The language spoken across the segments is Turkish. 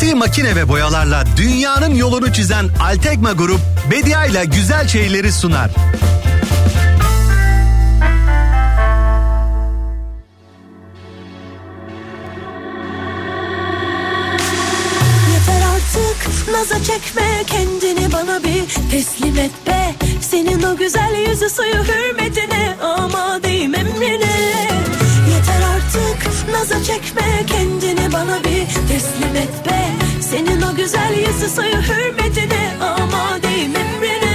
ürettiği makine ve boyalarla dünyanın yolunu çizen Altekma Grup, Bedia ile güzel şeyleri sunar. Yeter artık naza çekme kendini bana bir teslim et be Senin o güzel yüzü suyu hürmetine amadeyim emrine Yeter artık naza çekme kendini bana bir teslim et be Senin o güzel yüzü suyu hürmetine amadeyim emrine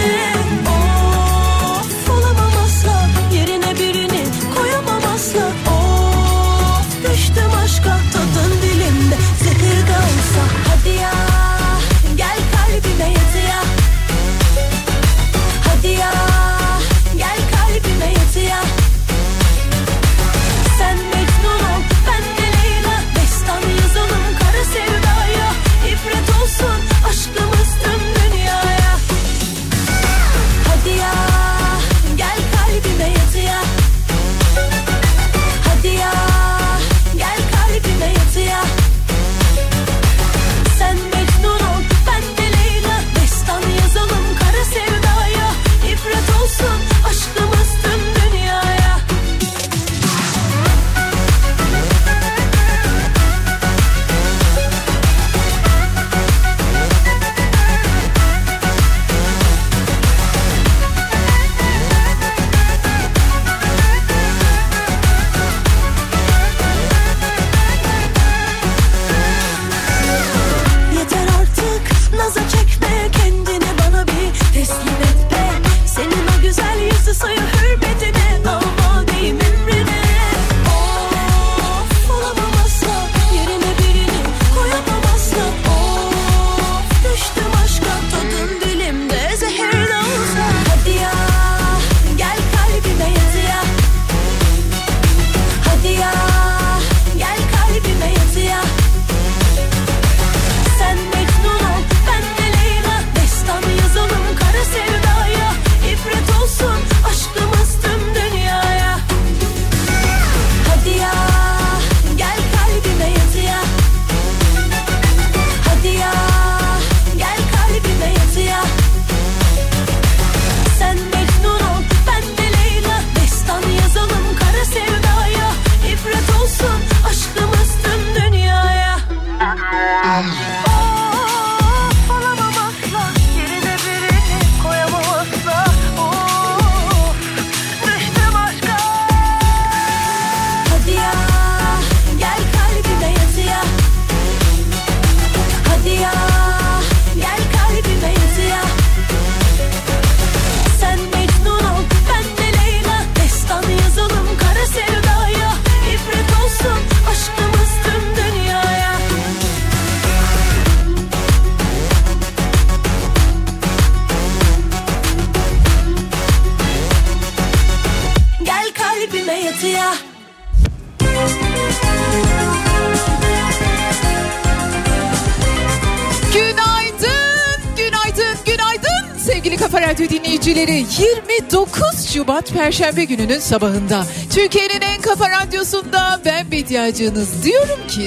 Şubat Perşembe gününün sabahında Türkiye'nin en kafa radyosunda ben Bediacınız diyorum ki...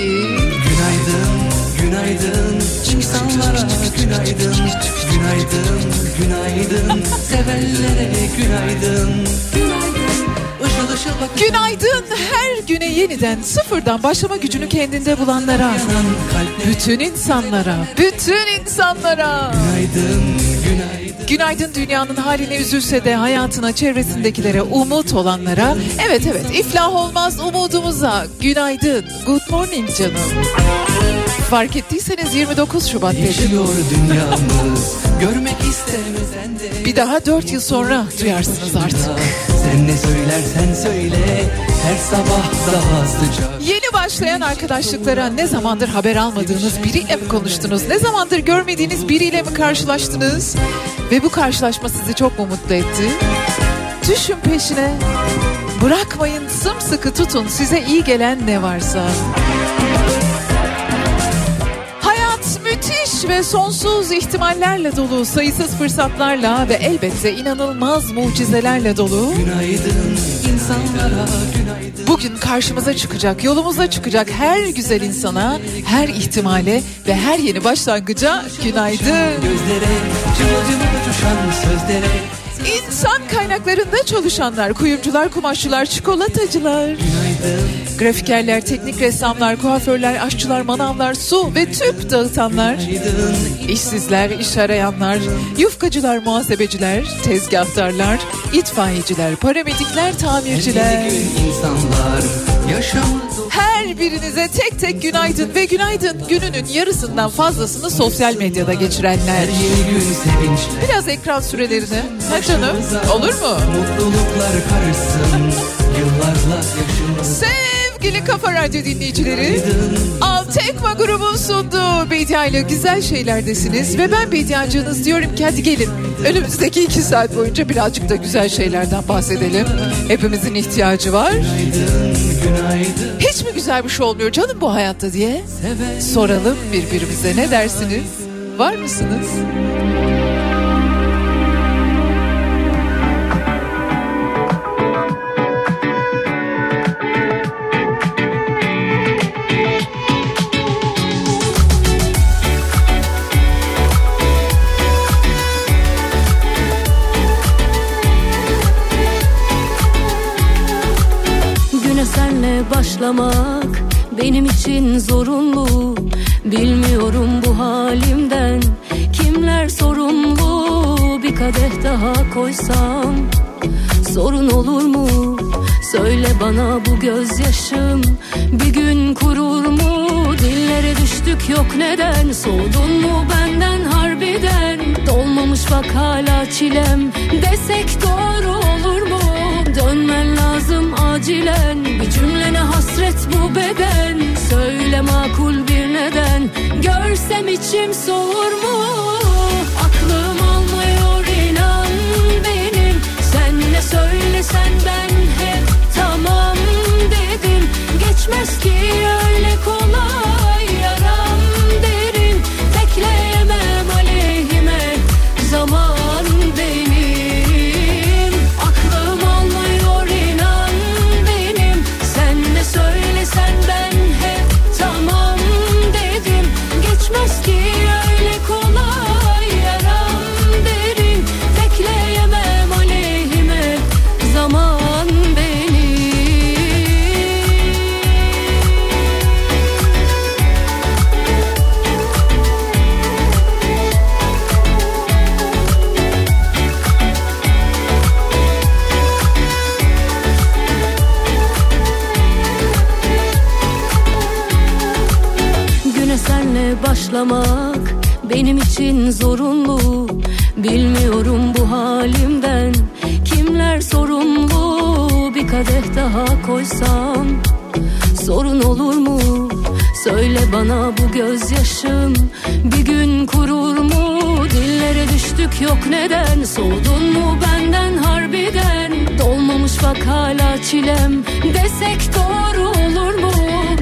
Günaydın, günaydın. İnsanlara günaydın. Günaydın, günaydın. Sevenlere günaydın. Bak Günaydın. Her güne yeniden sıfırdan başlama gücünü kendinde bulanlara, bütün insanlara, bütün insanlara. Günaydın, günaydın dünyanın haline üzülse de hayatına çevresindekilere umut olanlara. Evet evet iflah olmaz umudumuza. Günaydın. Good morning canım. Fark ettiyseniz 29 Şubat dedi. Yaşıyor dünyamız görmek isterim sende Bir daha 4 yıl sonra duyarsınız artık. Sen ne söylersen söyle her sabah daha sıcak Yeni başlayan arkadaşlıklara ne zamandır haber almadığınız biriyle mi konuştunuz? Ne zamandır görmediğiniz biriyle mi karşılaştınız? Ve bu karşılaşma sizi çok mu mutlu etti? Düşün peşine. Bırakmayın sımsıkı tutun size iyi gelen ne varsa. Hayat müthiş ve sonsuz ihtimallerle dolu, sayısız fırsatlarla ve elbette inanılmaz mucizelerle dolu. Günaydın insanlara karşımıza çıkacak, yolumuza çıkacak her güzel insana, her ihtimale ve her yeni başlangıca günaydın. İnsan kaynaklarında çalışanlar, kuyumcular, kumaşçılar, çikolatacılar, grafikerler, teknik ressamlar, kuaförler, aşçılar, manavlar, su ve tüp dağıtanlar, işsizler, iş arayanlar, yufkacılar, muhasebeciler, tezgahtarlar, itfaiyeciler, paramedikler, tamirciler. İnsanlar yaşamı Her birinize tek tek günaydın ve günaydın gününün yarısından fazlasını sosyal medyada geçirenler. Biraz ekran sürelerini. Ha canım olur mu? Mutluluklar karışsın Yıllarla Sevgili Kafa Radyo dinleyicileri. Altekma grubun sunduğu Bedia ile güzel şeylerdesiniz ve ben Bediacınız diyorum ki hadi gelin önümüzdeki iki saat boyunca birazcık da güzel şeylerden bahsedelim. Hepimizin ihtiyacı var. Hiç mi güzel bir şey olmuyor canım bu hayatta diye soralım birbirimize ne dersiniz? Var mısınız? Başlamak benim için zorunlu Bilmiyorum bu halimden kimler sorumlu Bir kadeh daha koysam sorun olur mu? Söyle bana bu gözyaşım bir gün kurur mu? Dillere düştük yok neden soğudun mu benden harbiden Dolmamış bak hala çilem desek doğru olur mu? Dönmen lazım acilen. Bir cümlene hasret bu beden. Söyle makul bir neden. Görsem içim soğur mu? Aklım almıyor inan benim. Sen ne söylesen ben hep tamam dedim. Geçmez ki öyle kolay başlamak benim için zorunlu Bilmiyorum bu halimden kimler sorumlu Bir kadeh daha koysam sorun olur mu? Söyle bana bu gözyaşım bir gün kurur mu? Dillere düştük yok neden soğudun mu benden harbiden Dolmamış bak hala çilem desek doğru olur mu?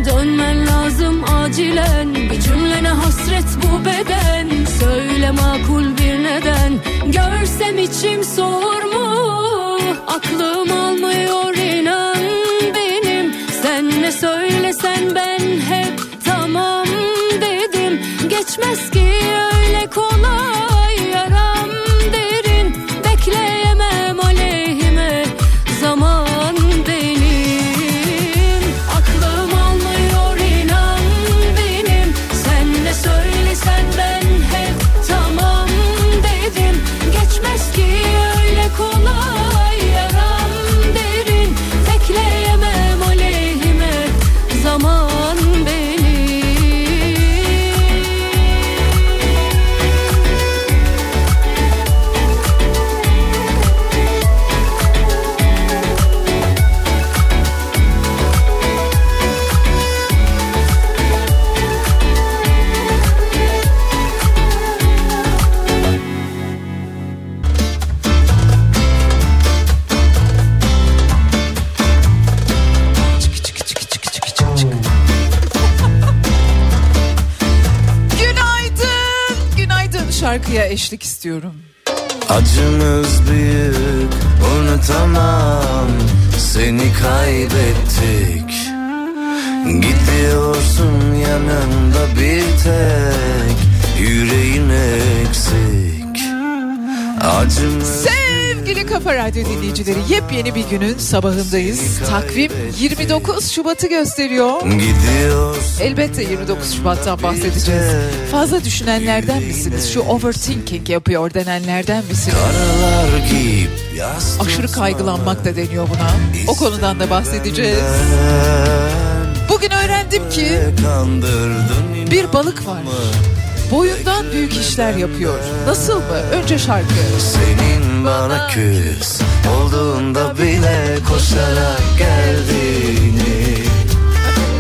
Dönmen lazım acilen cümlene hasret bu beden. Söyle makul bir neden. Görsem içim soğur mu? Aklım almıyor inan benim. Sen ne söylesen ben hep tamam dedim. Geçmez ki istiyorum. Acımız büyük unutamam seni kaybettik. Gidiyorsun yanımda bir tek. Yüreğin eksik. Acım Sevgili Kafa Radyo dinleyicileri yepyeni bir günün sabahındayız. Takvim 29 Şubat'ı gösteriyor. Elbette 29 Şubat'tan bahsedeceğiz. Fazla düşünenlerden misiniz? Şu overthinking yapıyor denenlerden misiniz? Aşırı kaygılanmak da deniyor buna. O konudan da bahsedeceğiz. Bugün öğrendim ki bir balık var. Boyundan büyük işler yapıyor. Nasıl mı? Önce şarkı. Senin bana küs olduğunda bile koşarak geldiğini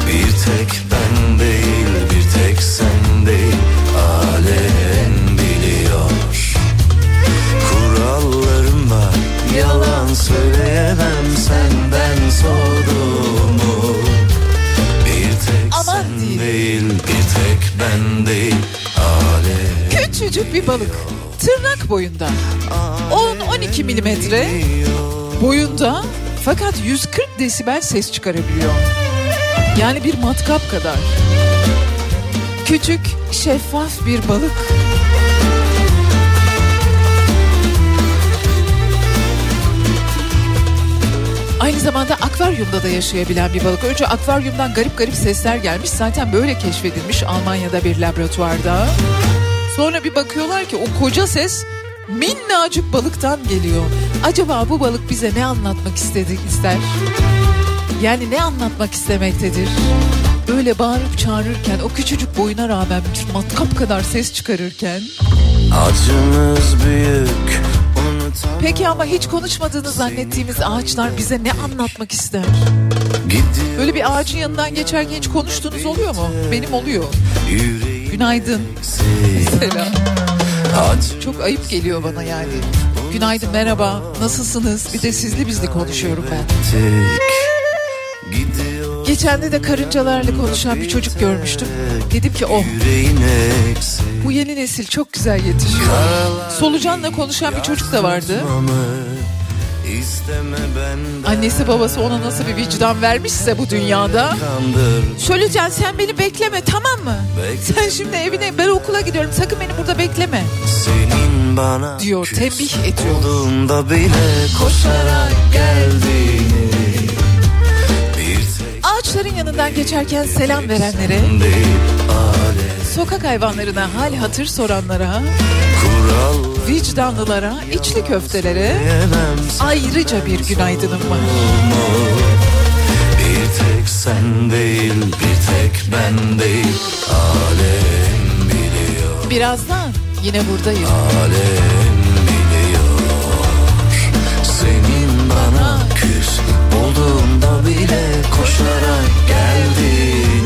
Bir tek ben değil bir tek sen değil alem biliyor Kurallarım var yalan söyleyemem senden soğuduğumu Bir tek Aman sen diyeyim. değil bir tek ben değil Küçücük bir balık. Tırnak boyunda. 10-12 milimetre boyunda fakat 140 desibel ses çıkarabiliyor. Yani bir matkap kadar. Küçük, şeffaf bir balık. Aynı zamanda akvaryumda da yaşayabilen bir balık. Önce akvaryumdan garip garip sesler gelmiş. Zaten böyle keşfedilmiş Almanya'da bir laboratuvarda. Sonra bir bakıyorlar ki o koca ses minnacık balıktan geliyor. Acaba bu balık bize ne anlatmak istedi ister? Yani ne anlatmak istemektedir? Böyle bağırıp çağırırken o küçücük boyuna rağmen bir matkap kadar ses çıkarırken. Acımız büyük Peki ama hiç konuşmadığını zannettiğimiz ağaçlar bize ne anlatmak ister? Böyle bir ağacın yanından geçerken hiç konuştuğunuz oluyor mu? Benim oluyor. Günaydın. Acı Çok ayıp geliyor bana yani. Günaydın merhaba nasılsınız? Bir de sizli bizli konuşuyorum ben. Geçen de karıncalarla konuşan bir çocuk görmüştüm. Dedim ki oh yüreğin eksik bu yeni nesil çok güzel yetişiyor. Solucanla konuşan bir çocuk da vardı. Annesi babası ona nasıl bir vicdan vermişse bu dünyada. Solucan sen beni bekleme tamam mı? Sen şimdi evine ben okula gidiyorum sakın beni burada bekleme. Diyor, tembih ediyor. Koşarak geldiğini Ağaçların yanından geçerken selam verenlere, sokak hayvanlarına hal hatır soranlara, vicdanlılara, içli köftelere ayrıca bir günaydınım var. Bir tek sen değil bir tek ben değil. Alem biliyor. Birazdan yine buradayım. Alem biliyor. Senin bana küs olduğunda bile koşarak geldiğini Bir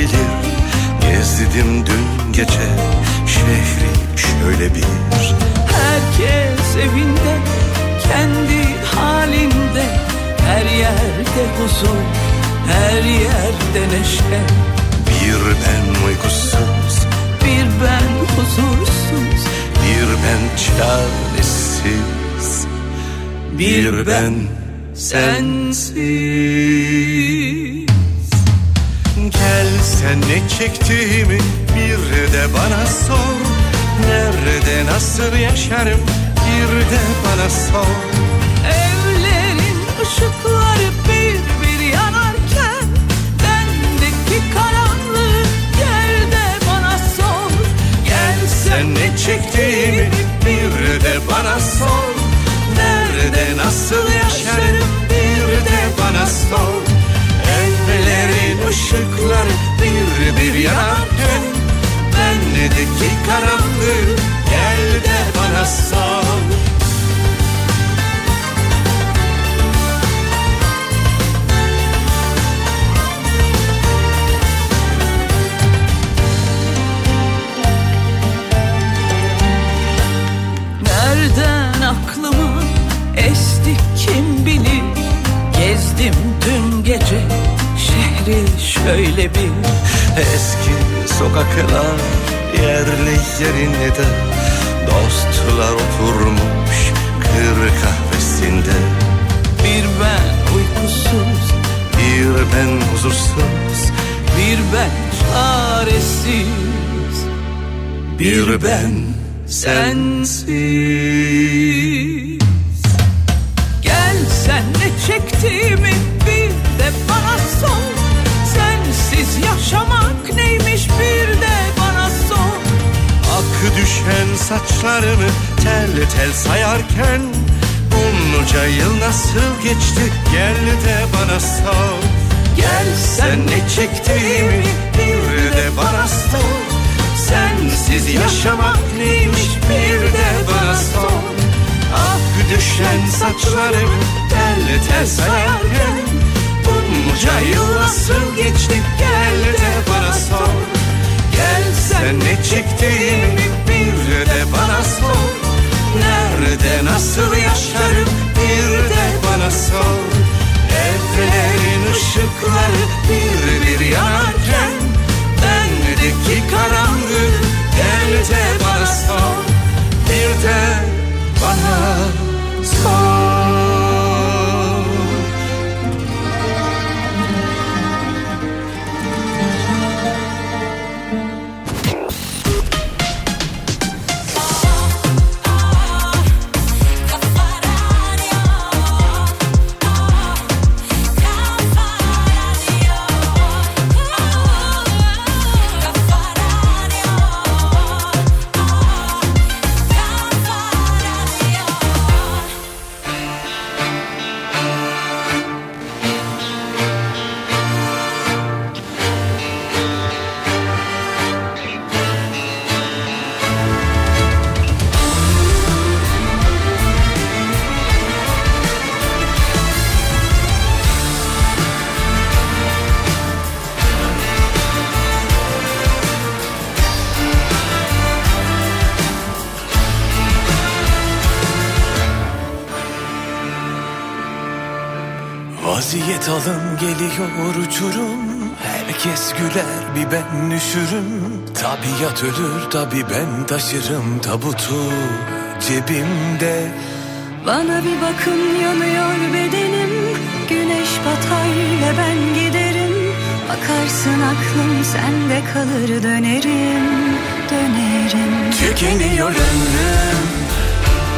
bilir. Gezdim dün gece şehri şöyle bir. Herkes evinde, kendi halinde. Her yerde huzur, her yerde neşe. Bir ben uykusuz, Bir ben huzursuz, bir ben çaresiz. Bir ben sensiz sen ne çektiğimi bir de bana sor. Nerede nasıl yaşarım bir de bana sor. Evlerin ışıkları bir bir yanarken Bendeki karanlığı gel de bana sor. Gel Sen ne çektiğimi bir de bana sor. Nerede nasıl yaşarım bir de bana sor Evlerin ışıkları bir bir yanarken Bendeki karanlığı gel de bana sor Gezdim dün gece şehri şöyle bir Eski sokaklar yerli yerine de Dostlar oturmuş kır kahvesinde. Bir ben uykusuz Bir ben huzursuz Bir ben çaresiz Bir, bir ben sensiz. Gel sen çektiğimi bir de bana sor. Sensiz yaşamak neymiş bir de bana sor. Akı düşen saçlarımı tel tel sayarken Bunca yıl nasıl geçti gel de bana sor. Gel sen ne çektiğimi bir de bana sor. Sensiz yaşamak neymiş bir de bana sor. Ak düşen saçlarımı tel tel sayarken Bunca yıl nasıl geçti gel de bana sor. Gel sen ne çektiğimi bir de bana sor. Nerede nasıl yaşarım bir de bana sor. Evlerin ışıkları bir bir yanarken Bendeki karanlık gel de bana sor. Bir de bana sor Vaziyet geliyor uçurum Herkes güler bir ben düşürüm Tabiat ölür tabi ben taşırım tabutu cebimde. Bana bir bakın yanıyor bedenim. Güneş batar ve ben giderim. Bakarsın aklım sende kalır dönerim Dönerim. Tükeniyor ömrüm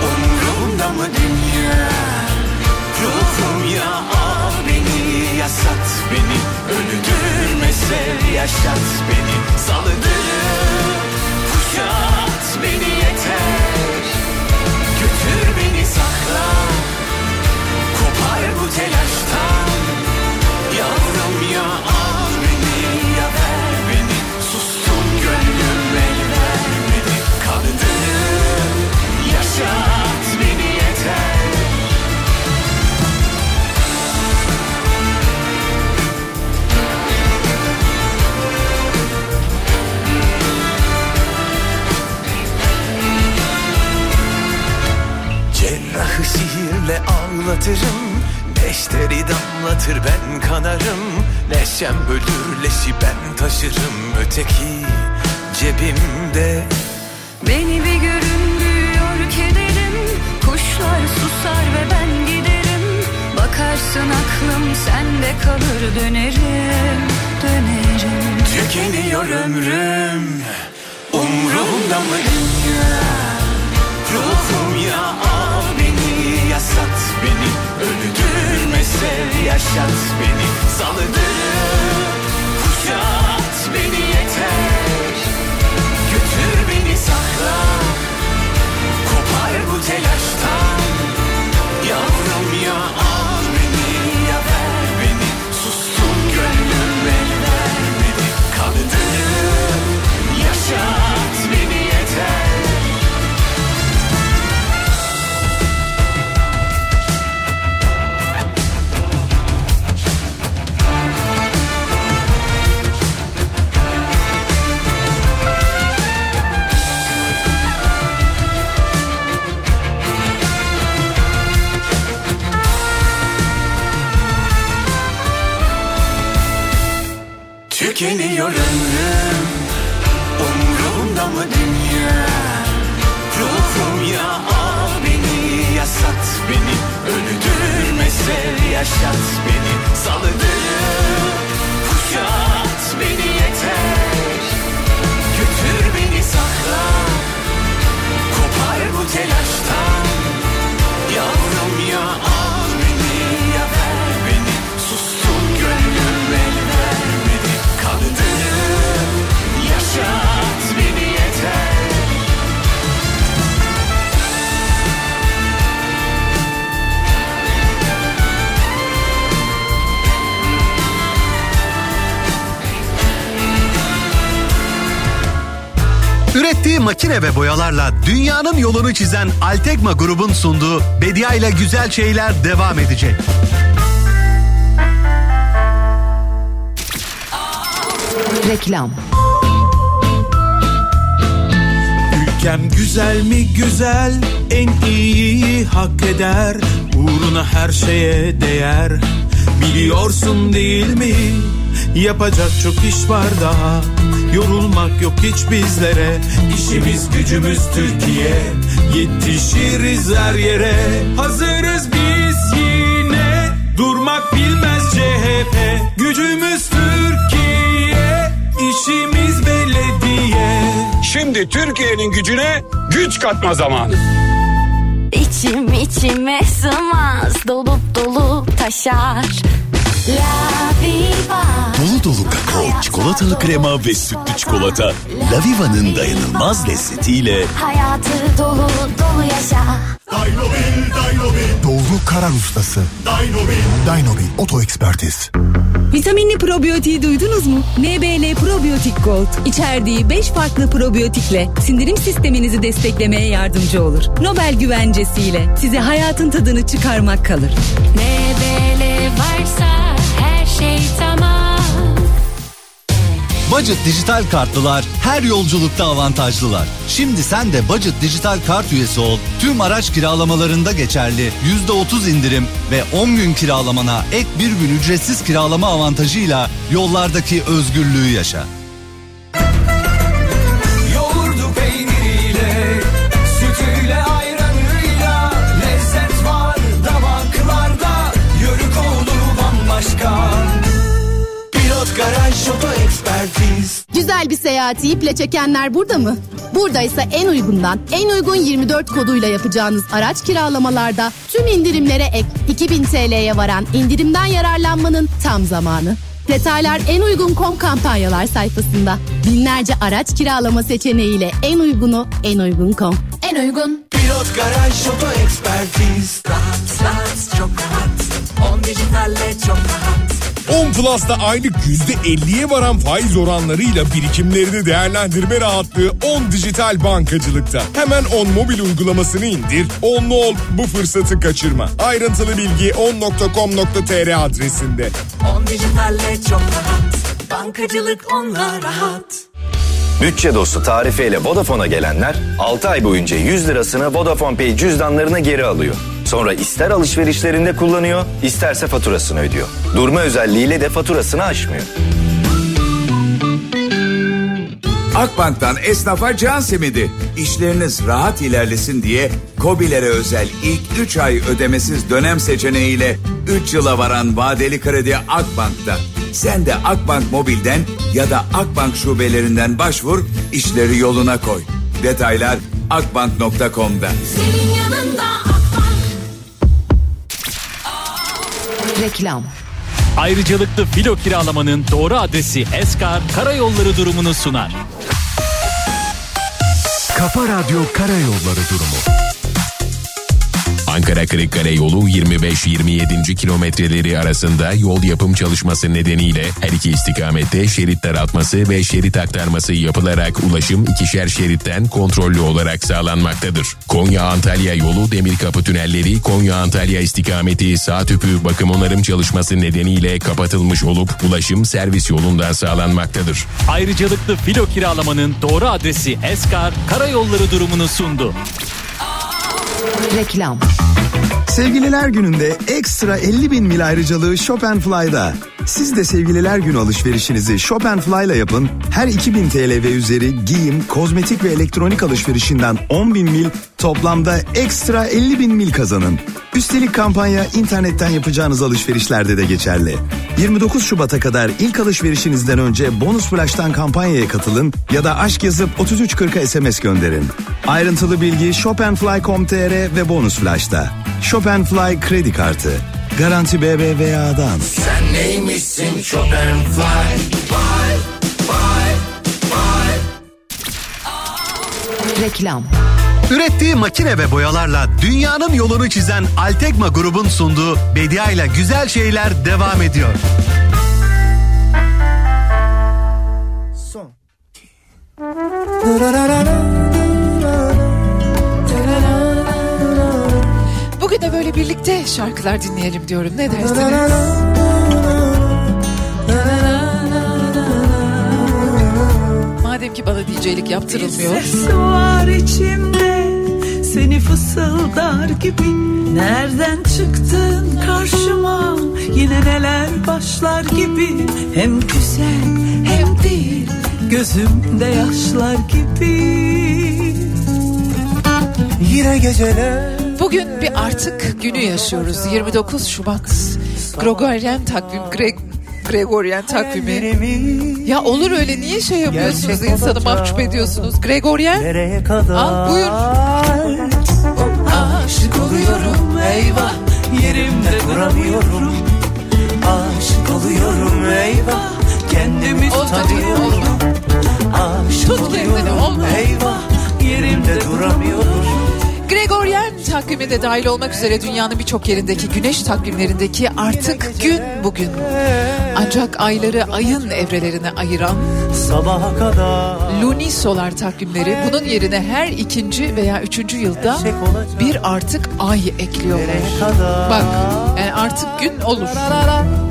Umrumda mı dünya? Ruhum ya al beni Yasat beni Öldürme sev yaşat beni. Salıdırıp kuşat beni yeter. Götür beni sakla Kopar bu telaştan. Yavrum ya al beni ya ver beni. Sustum gönlüm el vermedi Kandırıp yaşat sihirle ağlatırım Neşteri damlatır ben kanarım. Neşem bölür leşi ben taşırım Öteki cebimde. Beni bir görün büyüyor kederim Kuşlar susar ve ben giderim. Bakarsın aklım sende kalır dönerim Dönerim. Tükeniyor ömrüm Umrumda mı? Dünya Ruhum ya Sev yaşat beni Salıdırıp kuşat beni yeter. Götür beni sakla. Kopar bu telaştan makine ve boyalarla dünyanın yolunu çizen Altegma grubun sunduğu Bedia ile güzel şeyler devam edecek. Reklam. Ülkem güzel mi güzel en iyiyi hak eder Uğruna her şeye değer. Biliyorsun değil mi Yapacak çok iş var daha Yorulmak yok hiç bizlere. İşimiz gücümüz Türkiye. Yetişiriz her yere. Hazırız biz yine. Durmak bilmez CHP Gücümüz Türkiye. İşimiz belediye. Şimdi Türkiye'nin gücüne güç katma zamanı. İçim içime sığmaz. Dolup dolup taşar. La viva. Dolu dolu kakao, çikolatalı krema ve sütlü çikolata. La Viva'nın dayanılmaz lezzetiyle Hayatı dolu dolu yaşa. Doğru karar ustası. Dynobin. Dynobin Oto Ekspertiz. Vitaminli probiyotiği duydunuz mu? NBL Probiyotik Gold. İçerdiği 5 farklı probiyotikle sindirim sisteminizi desteklemeye yardımcı olur. Nobel güvencesiyle size hayatın tadını çıkarmak kalır. Ne böyle varsa şey tamam. Budget dijital kartlılar her yolculukta avantajlılar. Şimdi sen de Budget dijital kart üyesi ol. Tüm araç kiralamalarında geçerli %30 indirim ve 10 gün kiralamana ek bir gün ücretsiz kiralama avantajıyla yollardaki özgürlüğü yaşa. Garaj Oto Ekspertiz. Güzel bir seyahati iple çekenler burada mı? Buradaysa en uygundan, en uygun 24 koduyla yapacağınız araç kiralamalarda tüm indirimlere ek 2000 TL'ye varan indirimden yararlanmanın tam zamanı. Detaylar en uygun kom kampanyalar sayfasında. Binlerce araç kiralama seçeneğiyle en uygunu en uygun kom. En uygun. Pilot Garaj Oto Ekspertiz. Rahat, rahat, çok rahat. On dijitalle çok rahat. 10 Plus'ta aylık %50'ye varan faiz oranlarıyla birikimlerini değerlendirme rahatlığı 10 dijital bankacılıkta. Hemen 10 mobil uygulamasını indir, 10'lu ol bu fırsatı kaçırma. Ayrıntılı bilgi on.com.tr adresinde. On dijitalle çok rahat. Bankacılık onunla rahat. Bütçe dostu tarifeyle Vodafone'a gelenler 6 ay boyunca 100 lirasını Vodafone Pay cüzdanlarına geri alıyor. Sonra ister alışverişlerinde kullanıyor, isterse faturasını ödüyor. Durma özelliğiyle de faturasını aşmıyor. Akbank'tan esnafa can simidi. İşleriniz rahat ilerlesin diye KOBİ'lere özel ilk 3 ay ödemesiz dönem seçeneğiyle 3 yıla varan vadeli kredi Akbank'ta. Sen de Akbank Mobil'den ya da Akbank şubelerinden başvur, işleri yoluna koy. Detaylar akbank.com'da. Senin yanında Reklam Ayrıcalıklı filo kiralamanın doğru adresi Eskar Karayolları durumunu sunar. Kafa Radyo Karayolları durumu. Ankara Kırıkkale yolu 25-27. kilometreleri arasında yol yapım çalışması nedeniyle her iki istikamette şerit daraltması ve şerit aktarması yapılarak ulaşım ikişer şeritten kontrollü olarak sağlanmaktadır. Konya-Antalya yolu Demirkapı tünelleri Konya-Antalya istikameti sağ tüpü bakım onarım çalışması nedeniyle kapatılmış olup ulaşım servis yolundan sağlanmaktadır. Ayrıcalıklı filo kiralamanın doğru adresi Eskar Karayolları durumunu sundu. Reklam Sevgililer gününde ekstra 50 bin mil ayrıcalığı Shop. Siz de sevgililer günü alışverişinizi Shop yapın. Her 2000 TL ve üzeri giyim, kozmetik ve elektronik alışverişinden 10 bin mil toplamda ekstra 50 bin mil kazanın. Üstelik kampanya internetten yapacağınız alışverişlerde de geçerli. 29 Şubat'a kadar ilk alışverişinizden önce Bonus Flash'tan kampanyaya katılın ya da aşk yazıp 3340'a SMS gönderin. Ayrıntılı bilgi shopandfly.com.tr ve Bonus Flash'ta. Shop Fly kredi kartı. Garanti BBVA'dan. Sen neymişsin and fly Fly fly fly Reklam. Ürettiği makine ve boyalarla dünyanın yolunu çizen Altekma grubun sunduğu Bedia ile güzel şeyler devam ediyor. Bugün de böyle birlikte şarkılar dinleyelim diyorum. Ne dersiniz? Madem ki bana DJ'lik yaptırılmıyor. Ses var içimde seni fısıldar gibi Nereden çıktın karşıma yine neler başlar gibi Hem güzel hem değil gözümde yaşlar gibi Yine geceler Bugün bir artık günü yaşıyoruz. 29 Şubat. Gregorian takvim, Greg, Gregorian takvimi. Ya olur öyle niye şey yapıyorsunuz insanı mahcup ediyorsunuz? Gregorian. Al buyur. Aşık oluyorum eyvah yerimde duramıyorum Aşık oluyorum eyvah kendimi tutamıyorum Aşık Tut oluyorum eyvah yerimde duramıyorum Gregorian takviminde dahil olmak üzere dünyanın birçok yerindeki güneş takvimlerindeki artık gün bugün. Ancak ayları ayın evrelerine ayıran Sabaha kadar lunisolar takvimleri bunun yerine her ikinci veya üçüncü yılda bir artık ay ekliyorlar. Bak yani artık gün olur.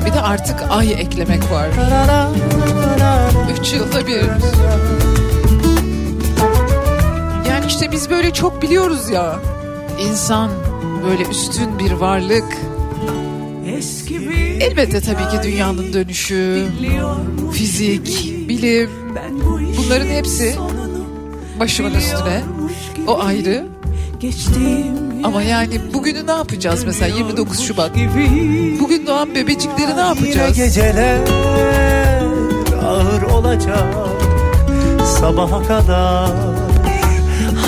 Bir de artık ay eklemek var. Üç yılda bir. Yani işte biz böyle çok biliyoruz ya. İnsan böyle üstün bir varlık. Eski bir Elbette tabii ki dünyanın dönüşü, fizik, bilim bunların hepsi başımın üstüne. O ayrı. geçtiğim Ama yani bugünü ne yapacağız mesela 29 Şubat? Bugün doğan bebecikleri ne yapacağız? geceler ağır olacak Sabaha kadar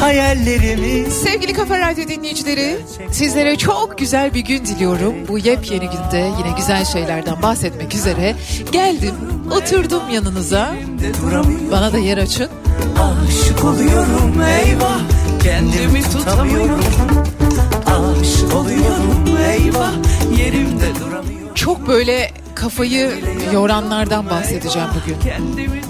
hayallerimiz Sevgili Kafa Radyo dinleyicileri, sizlere çok güzel bir gün diliyorum. Bu yepyeni günde yine güzel şeylerden bahsetmek üzere geldim, oturdum yanınıza. Bana da yer açın. Aşık oluyorum eyvah kendimi tutamıyorum Aşık oluyorum eyvah yerimde duramıyorum Çok böyle kafayı yoranlardan bahsedeceğim bugün.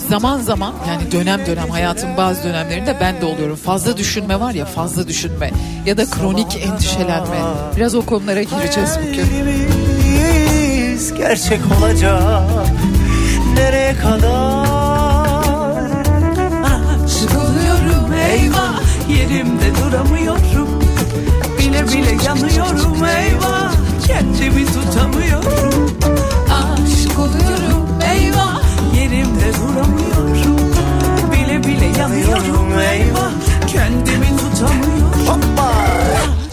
Zaman zaman yani dönem dönem hayatın bazı dönemlerinde ben de oluyorum. Fazla düşünme var ya fazla düşünme ya da kronik endişelenme. Biraz o konulara gireceğiz bugün. Gerçek olacak Nereye kadar oluyorum eyvah yerimde duramıyorum Bile bile yanıyorum eyvah kendimi tutamıyorum duramıyorum. Bile bile yanıyorum eyvah. Kendimi tutamıyorum.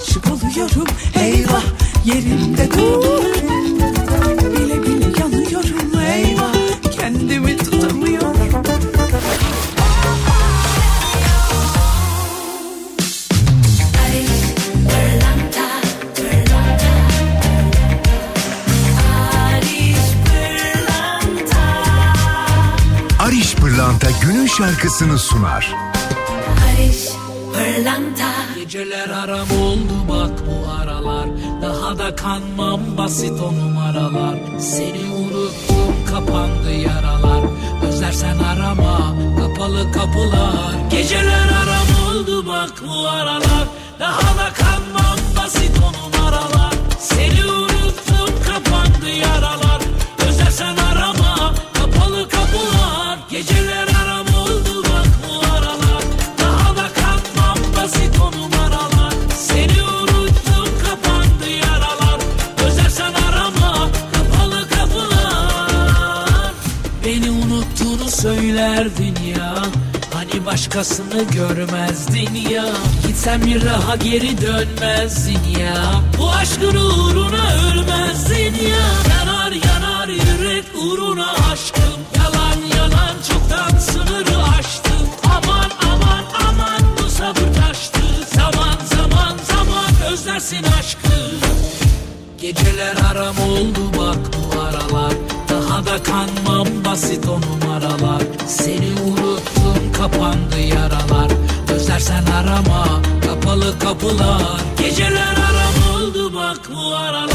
Aşık oluyorum eyvah. Yerimde duramıyorum şarkısını sunar. Barış Pırlanta. Geceler aram oldu bak bu aralar. Daha da kanmam basit o numaralar. Seni unuttum kapandı yaralar. Özlersen arama kapalı kapılar. Geceler aram oldu bak bu aralar. Daha da kanmam başkasını görmezdin ya. Gitsen bir daha geri dönmezdin ya. Bu aşkın uğruna ölmezdin ya. Yanar yanar yürek uğruna aşkım. Yalan yalan çoktan sınırı aştım. Aman aman aman bu sabır taştı. Zaman zaman zaman özlersin aşkı. Geceler aram oldu bak bu aralar. Daha da kanmam basit o numaralar. Seni unuttum kapandı yaralar. Özlersen arama kapalı kapılar. Geceler aram oldu bak bu aralar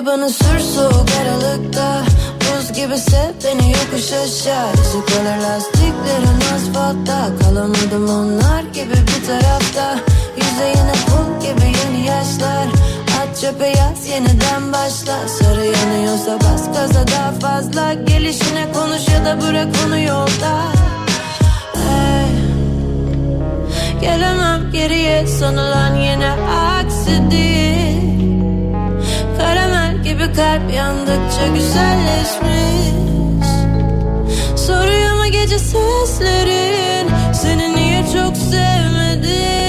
Arabanı sür soğuk aralıkta. Buz gibi sev beni yokuş aşağı. Kalır lastiklerin asfaltta. Kalamadım onlar gibi bir tarafta. Yüzeyine pul gibi yeni yaşlar. At çöpe yaz yeniden başla. Sarı yanıyorsa bas gaza daha fazla. Gelişine konuş ya da bırak onu yolda. Hey. Gelemem geriye sanılan yine aksi değil gibi kalp yandıkça güzelleşmiş. Soruyor mu gece seslerin Seni niye çok sevmedim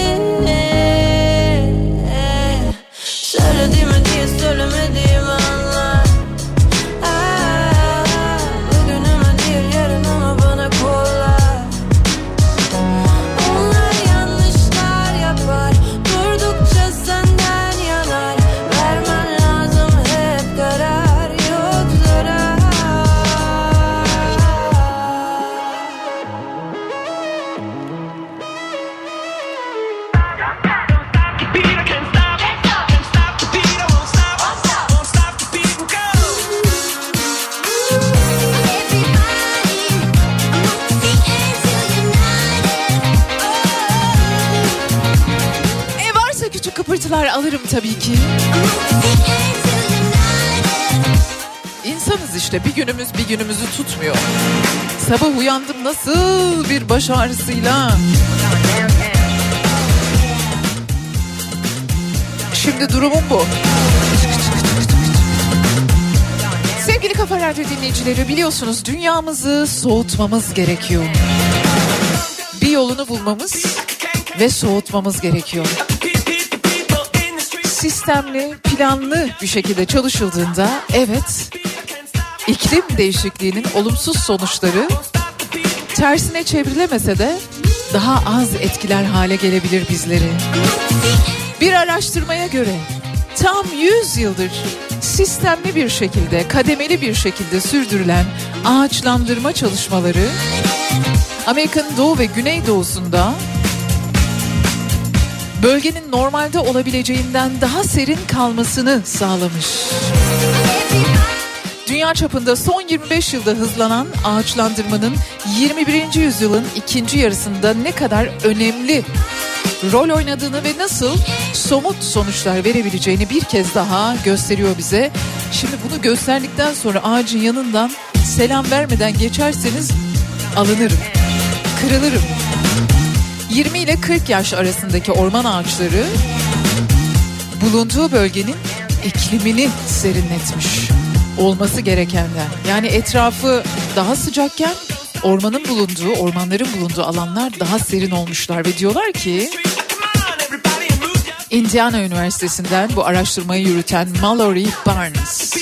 kıpırtılar alırım tabii ki. İnsanız işte bir günümüz bir günümüzü tutmuyor. Sabah uyandım nasıl bir baş ağrısıyla. Şimdi durumum bu. Sevgili Kafa Radyo dinleyicileri biliyorsunuz dünyamızı soğutmamız gerekiyor. Bir yolunu bulmamız ve soğutmamız gerekiyor. Sistemli, planlı bir şekilde çalışıldığında evet iklim değişikliğinin olumsuz sonuçları tersine çevrilemese de daha az etkiler hale gelebilir bizleri. Bir araştırmaya göre tam 100 yıldır sistemli bir şekilde, kademeli bir şekilde sürdürülen ağaçlandırma çalışmaları Amerika'nın doğu ve güneydoğusunda bölgenin normalde olabileceğinden daha serin kalmasını sağlamış. Dünya çapında son 25 yılda hızlanan ağaçlandırmanın 21. yüzyılın ikinci yarısında ne kadar önemli rol oynadığını ve nasıl somut sonuçlar verebileceğini bir kez daha gösteriyor bize. Şimdi bunu gösterdikten sonra ağacın yanından selam vermeden geçerseniz alınırım, kırılırım. 20 ile 40 yaş arasındaki orman ağaçları bulunduğu bölgenin iklimini serinletmiş olması gerekenden. Yani etrafı daha sıcakken ormanın bulunduğu, ormanların bulunduğu alanlar daha serin olmuşlar ve diyorlar ki Indiana Üniversitesi'nden bu araştırmayı yürüten Mallory Barnes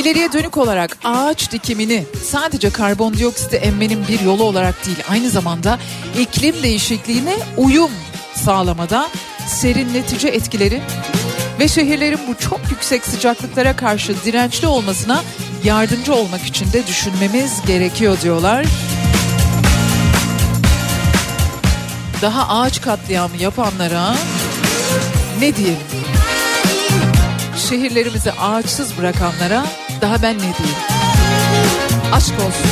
İleriye dönük olarak ağaç dikimini sadece karbondioksiti emmenin bir yolu olarak değil aynı zamanda iklim değişikliğine uyum sağlamada serinletici etkileri ve şehirlerin bu çok yüksek sıcaklıklara karşı dirençli olmasına yardımcı olmak için de düşünmemiz gerekiyor diyorlar. Daha ağaç katliamı yapanlara ne diyelim? Şehirlerimizi ağaçsız bırakanlara daha ben ne diyeyim? Aşk olsun.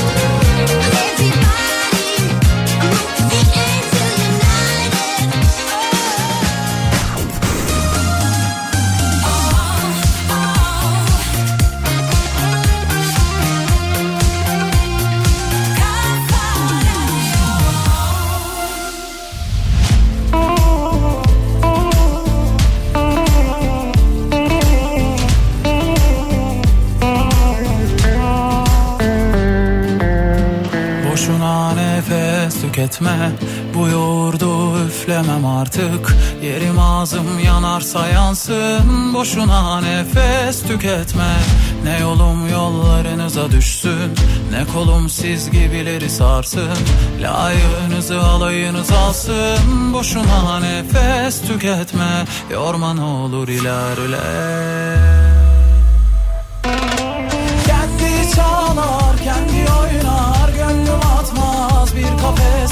Tüketme Bu yoğurdu üflemem artık. Yerim ağzım yanarsa yansın. Boşuna nefes tüketme. Ne yolum yollarınıza düşsün. Ne kolum siz gibileri sarsın. Layığınızı alayınız alsın. Boşuna nefes tüketme. Yorma ne olur ilerle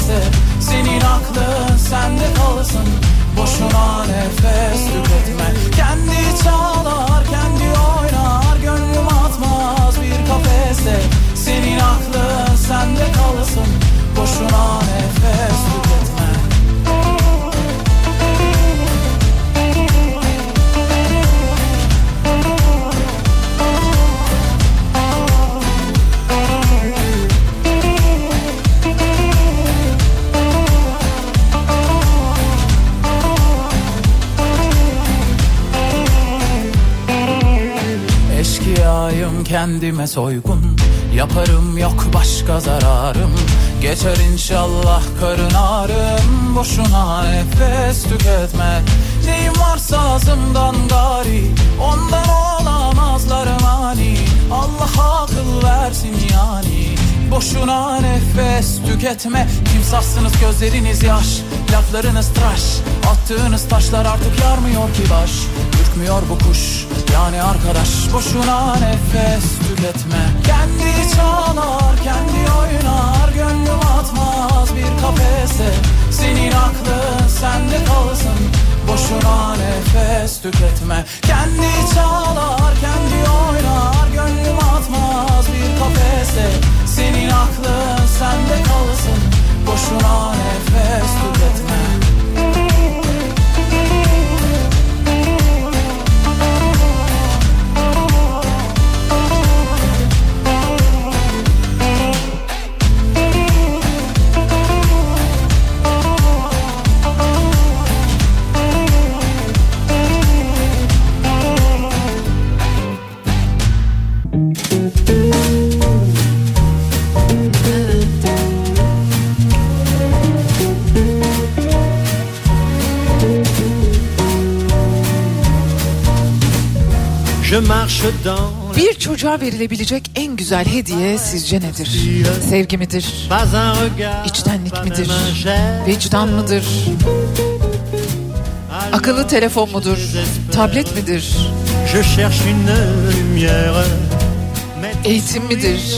kafese Senin aklın sende kalsın. Boşuna nefes tüketme. Kendi çalar, kendi oynar Gönlüm atmaz bir kafese Senin aklın sende kalsın. Boşuna nefes tüketme Eşkıyayım kendime soygun Yaparım yok başka zararım. Geçer inşallah karın ağrım Boşuna nefes tüketme. Neyim varsa ağzımdan gari Ondan olamazlar mani. Allah akıl versin yani Boşuna nefes tüketme. Kimsahsınız gözleriniz yaş Laflarınız tıraş. Attığınız taşlar artık yarmıyor ki baş Ürkmüyor bu kuş. Yani arkadaş Boşuna nefes tüketme. Kendi çalar kendi oynar Gönlüm atmaz bir kafese. Senin aklın sende kalsın Boşuna nefes tüketme. Kendi çalar kendi oynar Gönlüm atmaz bir kafese. Senin aklın sende kalsın Boşuna nefes tüketme Bir çocuğa verilebilecek en güzel hediye sizce nedir? Sevgi midir? İçtenlik midir? Vicdan mıdır? Akıllı telefon mudur? Tablet midir? Eğitim midir?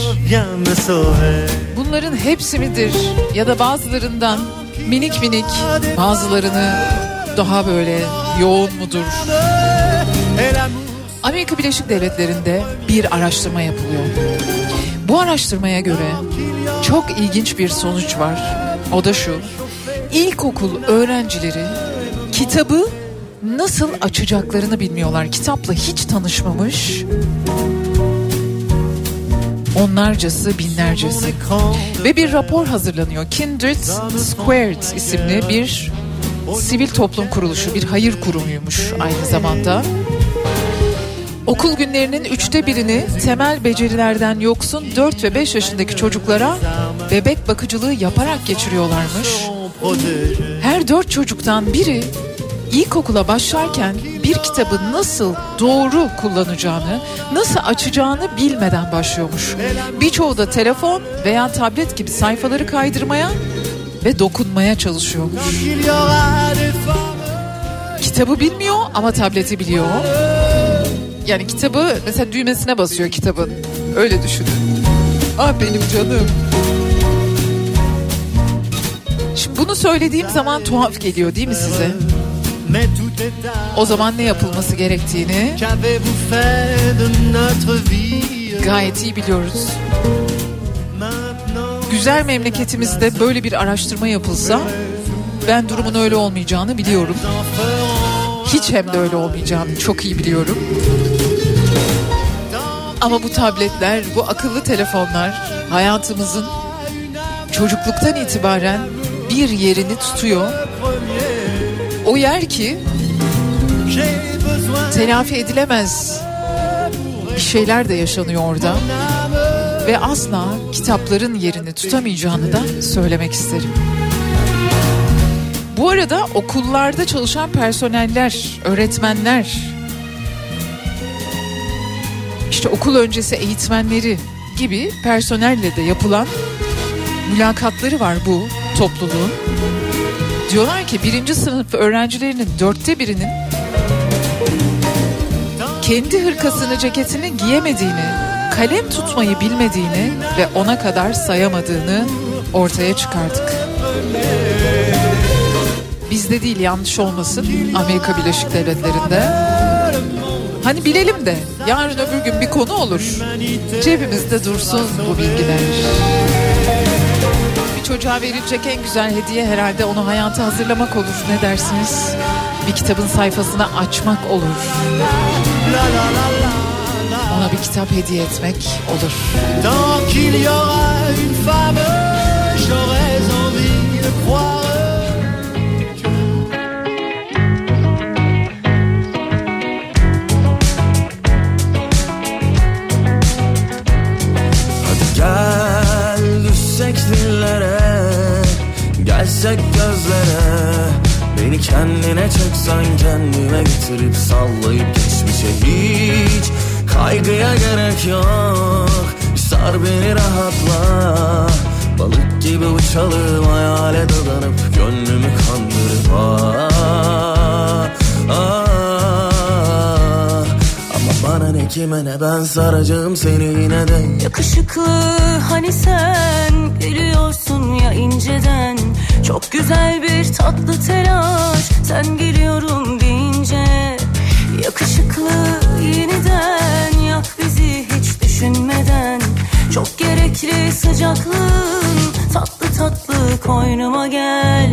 Bunların hepsi midir? Ya da bazılarından minik minik, bazılarını daha böyle yoğun mudur? Amerika Birleşik Devletleri'nde bir araştırma yapılıyor. Bu araştırmaya göre çok ilginç bir sonuç var. O da şu. İlkokul öğrencileri kitabı nasıl açacaklarını bilmiyorlar. Kitapla hiç tanışmamış. Onlarcası, binlercesi. Ve bir rapor hazırlanıyor. Kindred Squared isimli bir sivil toplum kuruluşu, bir hayır kurumuymuş aynı zamanda. Okul günlerinin üçte birini temel becerilerden yoksun 4 ve 5 yaşındaki çocuklara bebek bakıcılığı yaparak geçiriyorlarmış. Her dört çocuktan biri ilkokula başlarken bir kitabı nasıl doğru kullanacağını, nasıl açacağını bilmeden başlıyormuş. Birçoğu da telefon veya tablet gibi sayfaları kaydırmaya ve dokunmaya çalışıyormuş. Kitabı bilmiyor ama tableti biliyor. Yani kitabı mesela düğmesine basıyor kitabın. Öyle düşünün. Ah benim canım. Şimdi bunu söylediğim zaman tuhaf geliyor değil mi size? O zaman ne yapılması gerektiğini gayet iyi biliyoruz. Güzel memleketimizde böyle bir araştırma yapılsa ben durumun öyle olmayacağını biliyorum. Hiç hem de öyle olmayacağını çok iyi biliyorum. Ama bu tabletler, bu akıllı telefonlar hayatımızın çocukluktan itibaren bir yerini tutuyor. O yer ki telafi edilemez bir şeyler de yaşanıyor orada. Ve asla kitapların yerini tutamayacağını da söylemek isterim. Bu arada okullarda çalışan personeller, öğretmenler, işte okul öncesi eğitmenleri gibi personelle de yapılan mülakatları var bu topluluğun. Diyorlar ki birinci sınıf öğrencilerinin dörtte birinin kendi hırkasını ceketini giyemediğini, kalem tutmayı bilmediğini ve ona kadar sayamadığını ortaya çıkardık. Bizde değil yanlış olmasın Amerika Birleşik Devletleri'nde. Hani bilelim de yarın öbür gün bir konu olur. Cebimizde dursun bu bilgiler. Bir çocuğa verilecek en güzel hediye herhalde onu hayata hazırlamak olur. Ne dersiniz? Bir kitabın sayfasını açmak olur. Ona bir kitap hediye etmek olur. Tant qu'il y aura une femme, j'aurais envie de croire. Gelsek gözlere. Beni kendine çeksen kendime getirip sallayıp geçmişe hiç Kaygıya gerek yok. Sar beni rahatla. Balık gibi uçalım hayale dadanıp Gönlümü kandırıp ah, ah. Ama bana ne kime ne ben saracağım seni yine de. Yakışıklı hani sen geliyorsun ya inceden Çok güzel bir tatlı telaş. Sen geliyorum deyince Yakışıklı yeniden yak bizi hiç düşünmeden. Çok gerekli sıcaklığın tatlı tatlı koynuma gel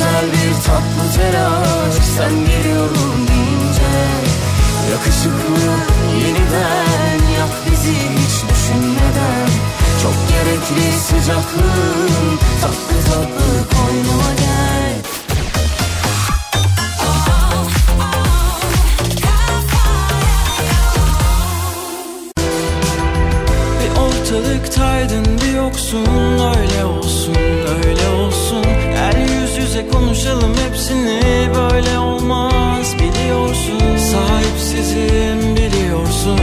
güzel bir tatlı telaş sen geliyorum deyince Yakışıklı yeniden yak bizi hiç düşünmeden. Çok gerekli sıcaklığın tatlı tatlı koynuma gel. Ortalıktaydın bir yoksun. Öyle olsun öyle olsun. Gel yüz yüze konuşalım hepsini Böyle olmaz. Biliyorsun Sahipsizim biliyorsun.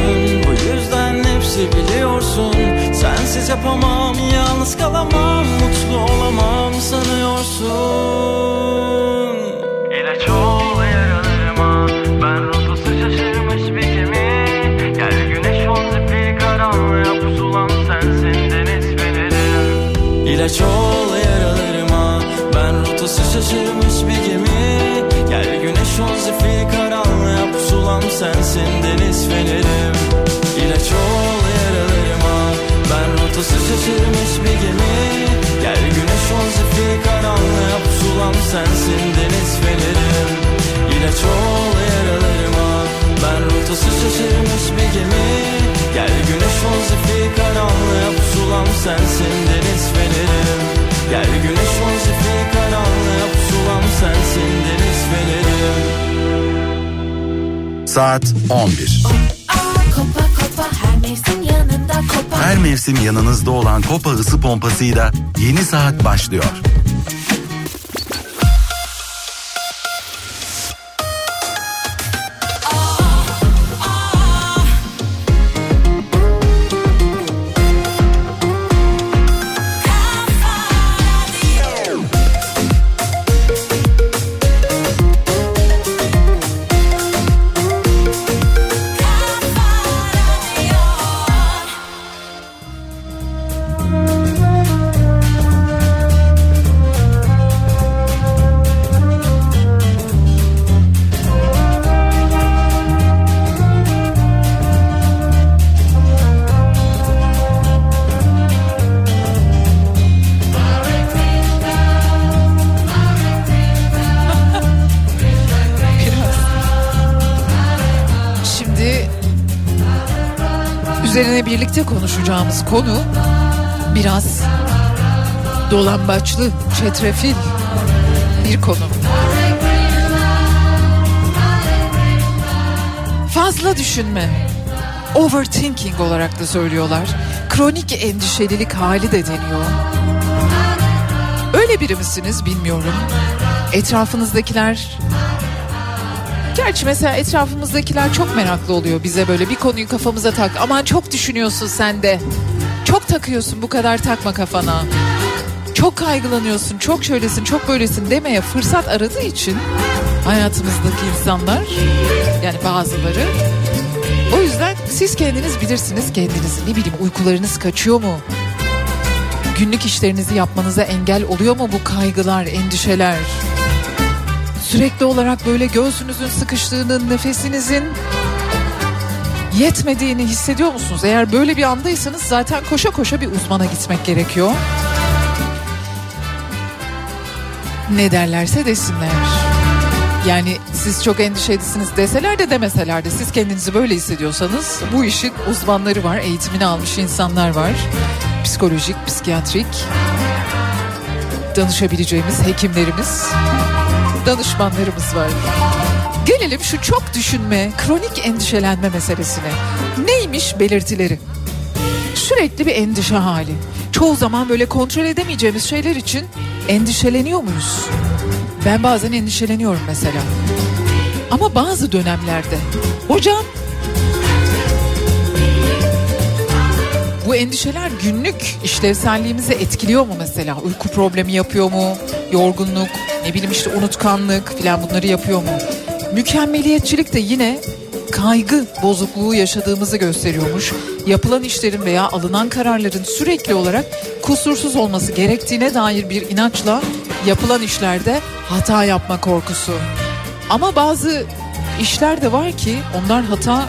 Bu yüzden hepsi biliyorsun. Sensiz yapamam yalnız kalamam Mutlu olamam sanıyorsun. İlaç ol yaralarıma. Ben rotası şaşırmış bir gemi. Gel güneş ol zifiri karanlığa. Pusulam sensin deniz fenerim İlaç ol şaşırmış bir gemi. Gel güneş ol zifiri karanlığa Pusulam sensin deniz fenerim İlaç ol yaralarıma Ben rotası şaşırmış bir gemi. Gel güneş ol zifiri karanlığa Pusulam sensin deniz fenerim İlaç ol yaralarıma Ben rotası şaşırmış bir gemi. Gel güneş ol zifiri karanlığa Pusulam sensin Saat 11. Kopa kopa her mevsim yanında kopa Her mevsim yanınızda olan Kopa ısı pompasıyla yeni saat başlıyor. Dolambaçlı, çetrefil bir konu. Fazla düşünme. Overthinking olarak da söylüyorlar. Kronik endişelilik hali de deniyor. Öyle biri misiniz bilmiyorum. Etrafınızdakiler Gerçi mesela etrafımızdakiler çok meraklı oluyor bize böyle bir konuyu kafamıza tak. Aman çok düşünüyorsun sen de. Çok takıyorsun bu kadar takma kafana. Çok kaygılanıyorsun, çok şöylesin, çok böylesin demeye fırsat aradığı için hayatımızdaki insanlar yani bazıları o yüzden siz kendiniz bilirsiniz kendinizi ne bileyim uykularınız kaçıyor mu? Günlük işlerinizi yapmanıza engel oluyor mu bu kaygılar, endişeler? Sürekli olarak böyle göğsünüzün sıkıştığını, nefesinizin yetmediğini hissediyor musunuz? Eğer böyle bir andaysanız zaten koşa koşa bir uzmana gitmek gerekiyor. Ne derlerse desinler. Yani siz çok endişelisiniz deseler de demeseler de siz kendinizi böyle hissediyorsanız bu işin uzmanları var, eğitimini almış insanlar var. Psikolojik, psikiyatrik danışabileceğimiz hekimlerimiz, danışmanlarımız var. Gelelim şu çok düşünme, kronik endişelenme meselesine. Neymiş belirtileri? Sürekli bir endişe hali. Çoğu zaman böyle kontrol edemeyeceğimiz şeyler için endişeleniyor muyuz? Ben bazen endişeleniyorum mesela. Ama bazı dönemlerde. Hocam bu endişeler günlük işlevselliğimizi etkiliyor mu mesela? Uyku problemi yapıyor mu? Yorgunluk, ne bileyim işte unutkanlık falan bunları yapıyor mu? Mükemmeliyetçilik de yine kaygı bozukluğu yaşadığımızı gösteriyormuş. Yapılan işlerin veya alınan kararların sürekli olarak kusursuz olması gerektiğine dair bir inançla yapılan işlerde hata yapma korkusu. Ama bazı işler de var ki onlar hata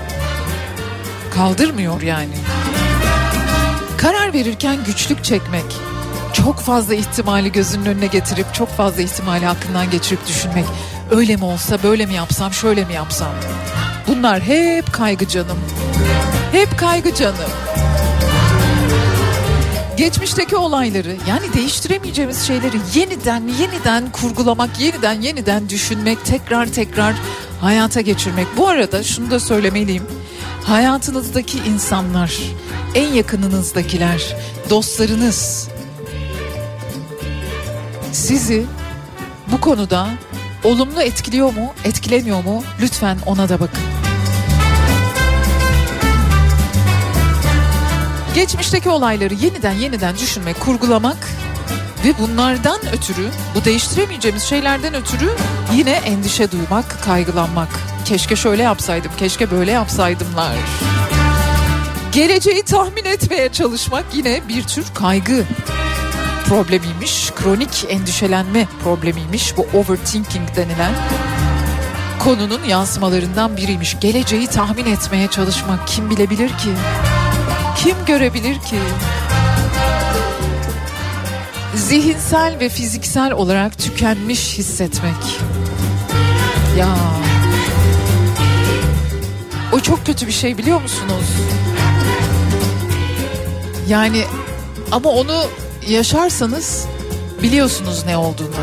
kaldırmıyor yani. Karar verirken güçlük çekmek, çok fazla ihtimali gözünün önüne getirip çok fazla ihtimali hakkından geçirip düşünmek. Öyle mi olsa böyle mi yapsam şöyle mi yapsam? Bunlar hep kaygı canım. Hep kaygı canım. Geçmişteki olayları yani değiştiremeyeceğimiz şeyleri yeniden yeniden kurgulamak, yeniden yeniden düşünmek, tekrar tekrar hayata geçirmek. Bu arada şunu da söylemeliyim. Hayatınızdaki insanlar, en yakınınızdakiler, dostlarınız sizi bu konuda olumlu etkiliyor mu, etkilemiyor mu? Lütfen ona da bakın. Geçmişteki olayları yeniden yeniden düşünmek, kurgulamak ve bunlardan ötürü, bu değiştiremeyeceğimiz şeylerden ötürü yine endişe duymak, kaygılanmak. Keşke şöyle yapsaydım, keşke böyle yapsaydımlar. Geleceği tahmin etmeye çalışmak yine bir tür kaygı problemiymiş. Kronik endişelenme problemiymiş. Bu overthinking denilen konunun yansımalarından biriymiş. Geleceği tahmin etmeye çalışmak kim bilebilir ki? Kim görebilir ki? Zihinsel ve fiziksel olarak tükenmiş hissetmek. Ya. O çok kötü bir şey biliyor musunuz? Yani ama onu yaşarsanız biliyorsunuz ne olduğunu.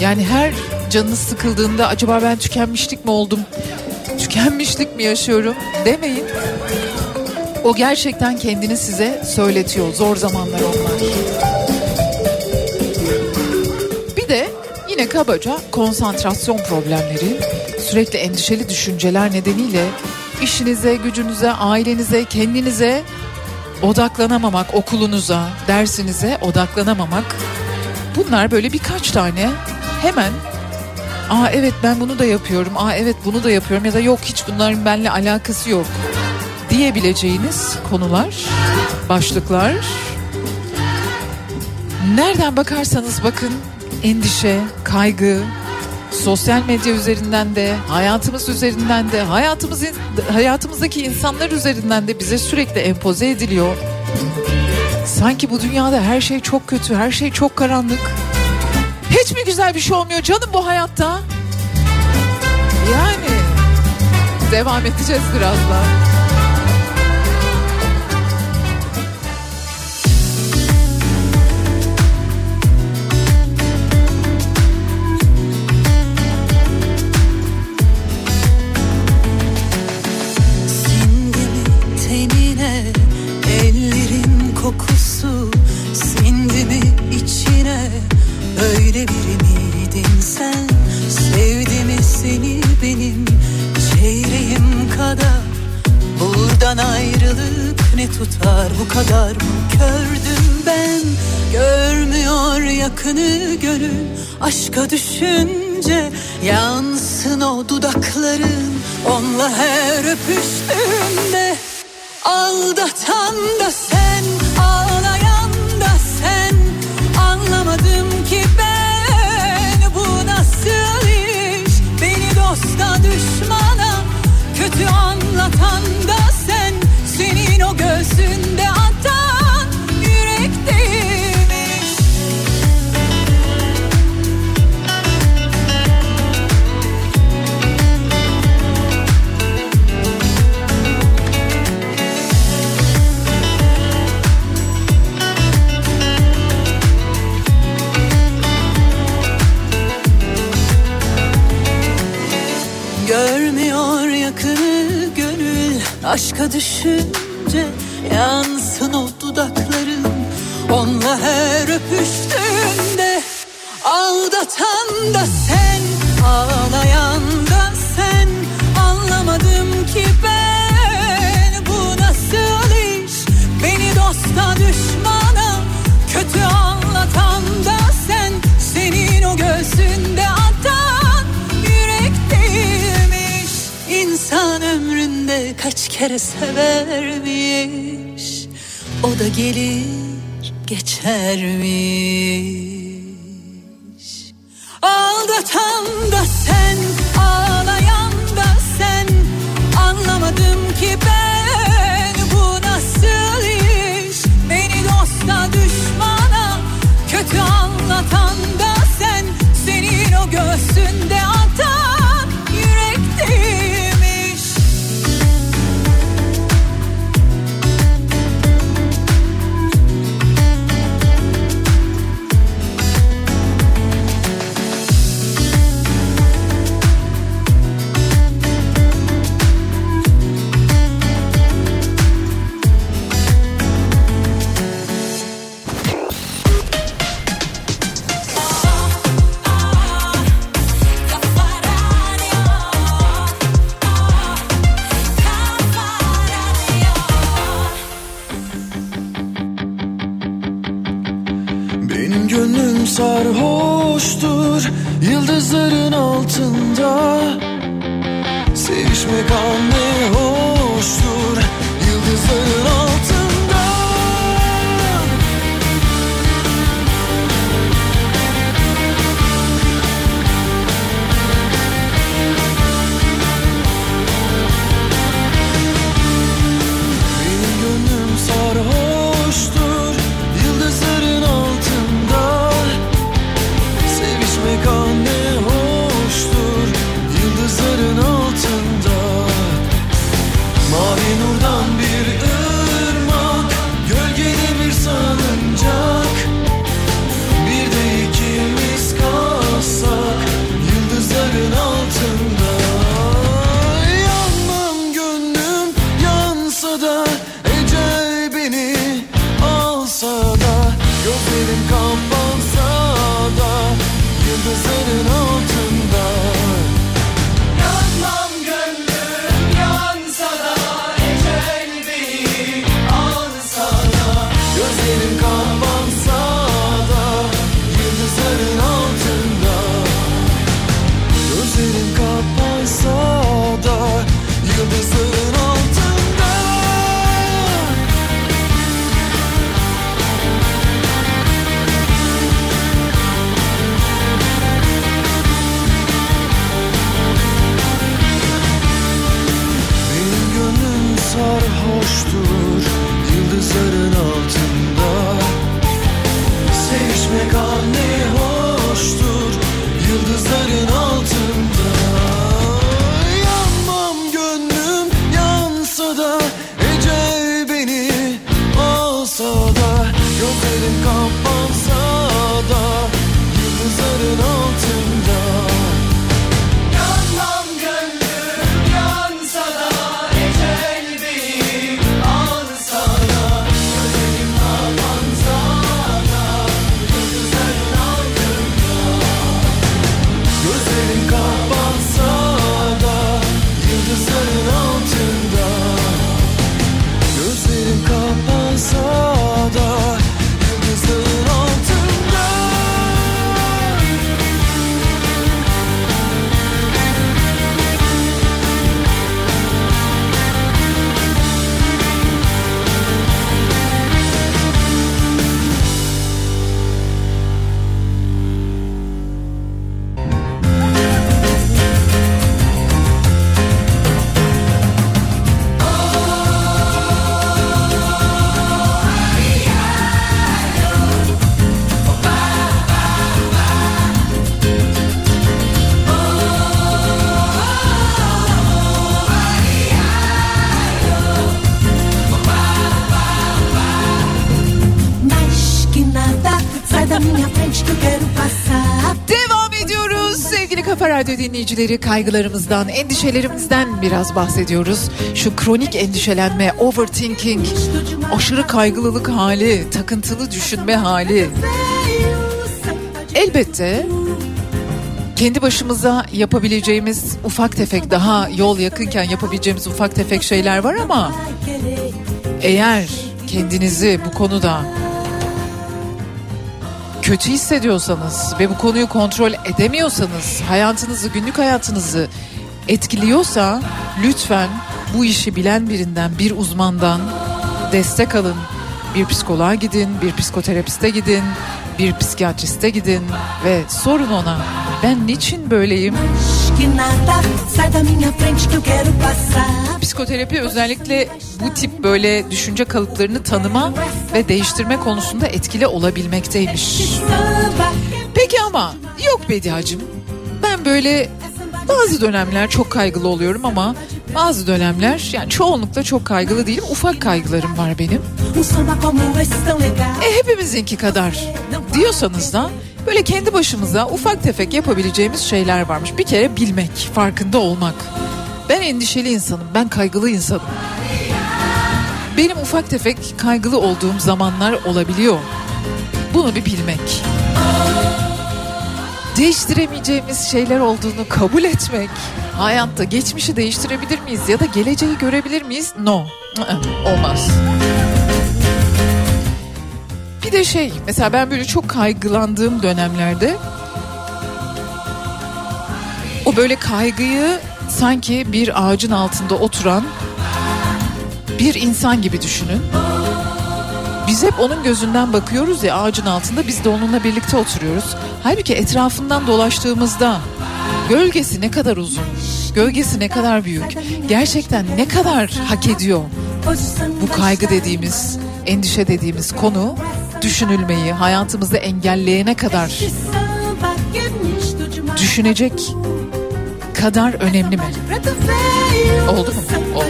Yani her canınız sıkıldığında acaba ben tükenmişlik mi oldum? Tükenmişlik mi yaşıyorum demeyin. O gerçekten kendini size söyletiyor. Zor zamanlar onlar. Bir de yine kabaca konsantrasyon problemleri, sürekli endişeli düşünceler nedeniyle işinize, gücünüze, ailenize, kendinize odaklanamamak, okulunuza, dersinize odaklanamamak. Bunlar böyle birkaç tane hemen Aa evet ben bunu da yapıyorum. Aa evet bunu da yapıyorum ya da yok hiç bunların benimle alakası yok diyebileceğiniz konular, başlıklar. Nereden bakarsanız bakın endişe, kaygı, sosyal medya üzerinden de, hayatımız üzerinden de, hayatımız hayatımızdaki insanlar üzerinden de bize sürekli empoze ediliyor. Sanki bu dünyada her şey çok kötü, her şey çok karanlık. Hiç mi güzel bir şey olmuyor canım bu hayatta? Yani devam edeceğiz birazdan. Tutar bu kadar? Mı kördüm ben Görmüyor yakını gönül. Aşka düşünce yansın o dudakların. Onunla her öpüştüğümde Aldatan da sen ağlayan da sen. Anlamadım ki ben bu nasıl iş? Beni dosta düşmana kötü anlatan Aşka düşünce yansın o dudakların. Onunla her öpüştüğünde Aldatan da sen Ağlayan da sen. Anlamadım ki ben Bu nasıl iş? Beni dosta düşmana Kötü anlatan kaç kere severmiş O da gelir geçermiş. Aldatan da sen campo. dinleyicileri kaygılarımızdan, endişelerimizden biraz bahsediyoruz. Şu kronik endişelenme, overthinking, aşırı kaygılılık hali, takıntılı düşünme hali. Elbette kendi başımıza yapabileceğimiz ufak tefek daha yol yakınken yapabileceğimiz ufak tefek şeyler var ama eğer kendinizi bu konuda kötü hissediyorsanız ve bu konuyu kontrol edemiyorsanız, hayatınızı, günlük hayatınızı etkiliyorsa lütfen bu işi bilen birinden, bir uzmandan destek alın. Bir psikoloğa gidin, bir psikoterapiste gidin, bir psikiyatriste gidin ve sorun ona ben niçin böyleyim? Que nada sai da minha frente que eu quero passar. Psikoterapi özellikle bu tip böyle düşünce kalıplarını tanıma ve değiştirme konusunda etkili olabilmekteymiş. Peki ama yok Bediacığım ben böyle bazı dönemler çok kaygılı oluyorum ama bazı dönemler yani çoğunlukla çok kaygılı değilim ufak kaygılarım var benim. E hepimizinki kadar diyorsanız da böyle kendi başımıza ufak tefek yapabileceğimiz şeyler varmış. Bir kere bilmek, farkında olmak. Ben endişeli insanım, ben kaygılı insanım. Benim ufak tefek kaygılı olduğum zamanlar olabiliyor. Bunu bir bilmek. Değiştiremeyeceğimiz şeyler olduğunu kabul etmek. Hayatta geçmişi değiştirebilir miyiz ya da geleceği görebilir miyiz? No. Olmaz. Bir de şey mesela ben böyle çok kaygılandığım dönemlerde o böyle kaygıyı sanki bir ağacın altında oturan bir insan gibi düşünün. Biz hep onun gözünden bakıyoruz ya ağacın altında biz de onunla birlikte oturuyoruz. Halbuki etrafından dolaştığımızda gölgesi ne kadar uzun, gölgesi ne kadar büyük, gerçekten ne kadar hak ediyor bu kaygı dediğimiz, endişe dediğimiz konu düşünülmeyi hayatımızda engelleyene kadar düşünecek kadar önemli mi? Oldu mu? Oldu.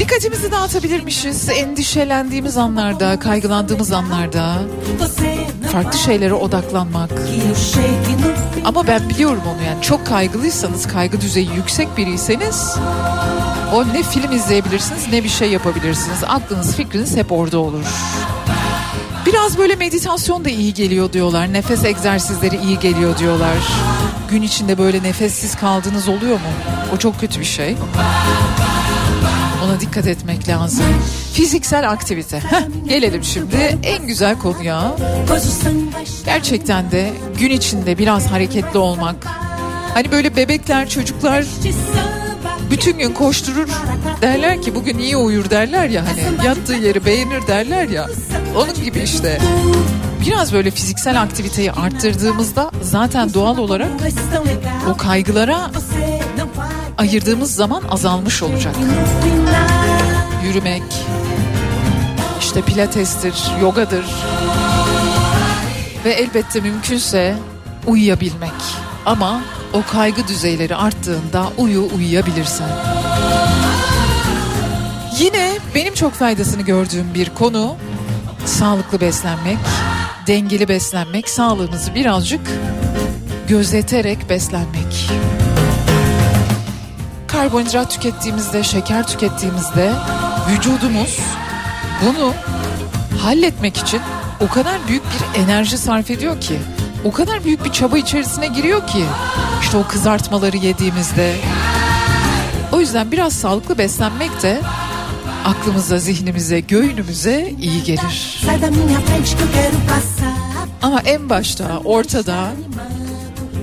Dikkatimizi dağıtabilirmişiz endişelendiğimiz anlarda, kaygılandığımız anlarda farklı şeylere odaklanmak. Ama ben biliyorum onu yani çok kaygılıysanız, kaygı düzeyi yüksek biriyseniz o ne film izleyebilirsiniz ne bir şey yapabilirsiniz. Aklınız fikriniz hep orada olur. Biraz böyle meditasyon da iyi geliyor diyorlar. Nefes egzersizleri iyi geliyor diyorlar. Gün içinde böyle nefessiz kaldığınız oluyor mu? O çok kötü bir şey. Ona dikkat etmek lazım. Fiziksel aktivite. Gelelim şimdi en güzel konuya. Gerçekten de gün içinde biraz hareketli olmak. Hani böyle bebekler, çocuklar bütün gün koşturur derler ki bugün iyi uyur derler ya hani yattığı yeri beğenir derler ya onun gibi işte biraz böyle fiziksel aktiviteyi arttırdığımızda zaten doğal olarak o kaygılara ayırdığımız zaman azalmış olacak. Yürümek, işte pilatestir, yogadır ve elbette mümkünse uyuyabilmek. Ama o kaygı düzeyleri arttığında uyu uyuyabilirsin. Yine benim çok faydasını gördüğüm bir konu sağlıklı beslenmek, dengeli beslenmek, sağlığımızı birazcık gözeterek beslenmek. Karbonhidrat tükettiğimizde, şeker tükettiğimizde vücudumuz bunu halletmek için o kadar büyük bir enerji sarf ediyor ki, o kadar büyük bir çaba içerisine giriyor ki işte o kızartmaları yediğimizde. O yüzden biraz sağlıklı beslenmek de aklımıza, zihnimize, göğünümüze iyi gelir. Ama en başta, ortada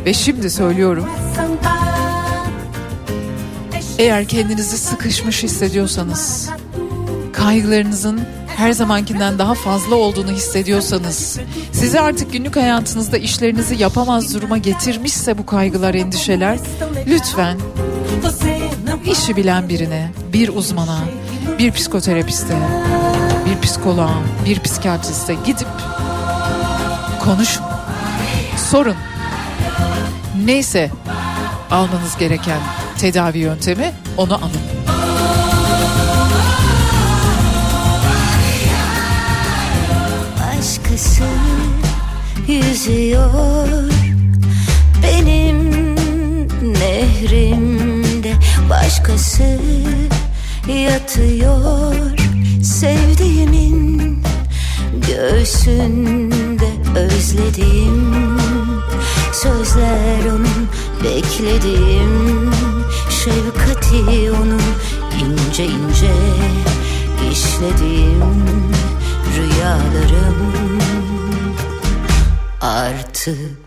ve şimdi söylüyorum. Eğer kendinizi sıkışmış hissediyorsanız, kaygılarınızın her zamankinden daha fazla olduğunu hissediyorsanız, sizi artık günlük hayatınızda işlerinizi yapamaz duruma getirmişse bu kaygılar, endişeler, lütfen işi bilen birine, bir uzmana, bir psikoterapiste, bir psikoloğa, bir psikiyatriste gidip konuşun, sorun. Neyse almanız gereken tedavi yöntemi onu alın. Başkası yüzüyor benim nehrimde başkası yatıyor sevdiğimin göğsünde özlediğim sözler onun beklediğim şefkati onun. İnce ince işlediğim rüyalarım. Artık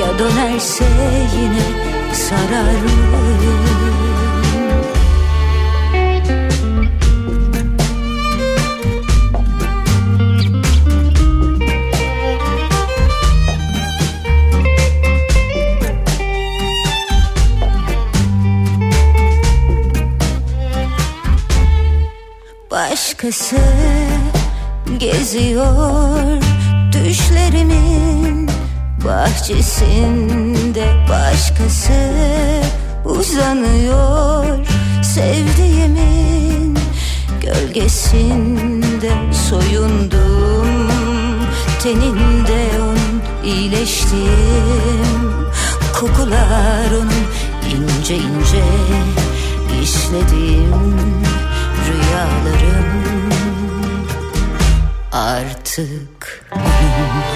Ya dönerse yine sarar mıyım? Başkası geziyor düşlerimin bahçesinde başkası uzanıyor. Sevdiğimin gölgesinde soyundum. Teninde onun iyileştim. Kokular onun ince ince işledim. Rüyalarım artık Bu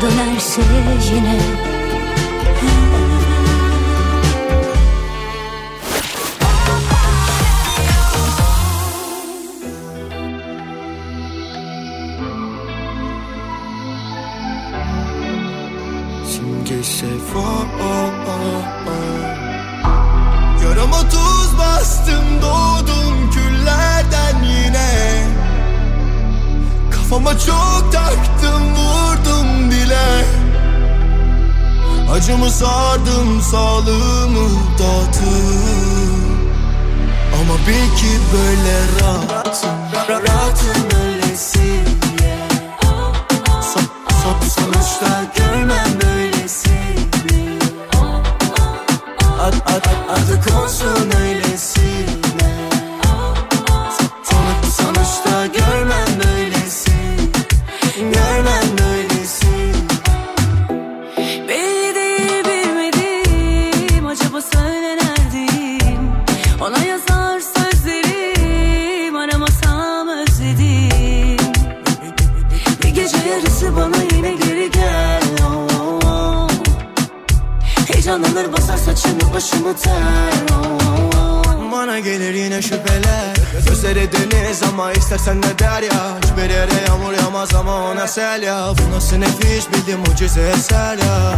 dönerse yine Acımı sardım sağlığımı dağıttım. Ama bil ki böyle rahatım Ra- Rahatım mucize eser ya.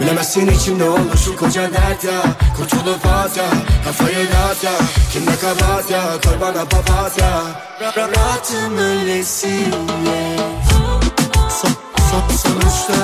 Bilemezsin içimde olur şu koca dert ya. Kurtulup at ya Kafayı dağıt ya. Kimde kabahat ya Koy bana papatya Ra- ra- Rahatım Son, son, sonuçta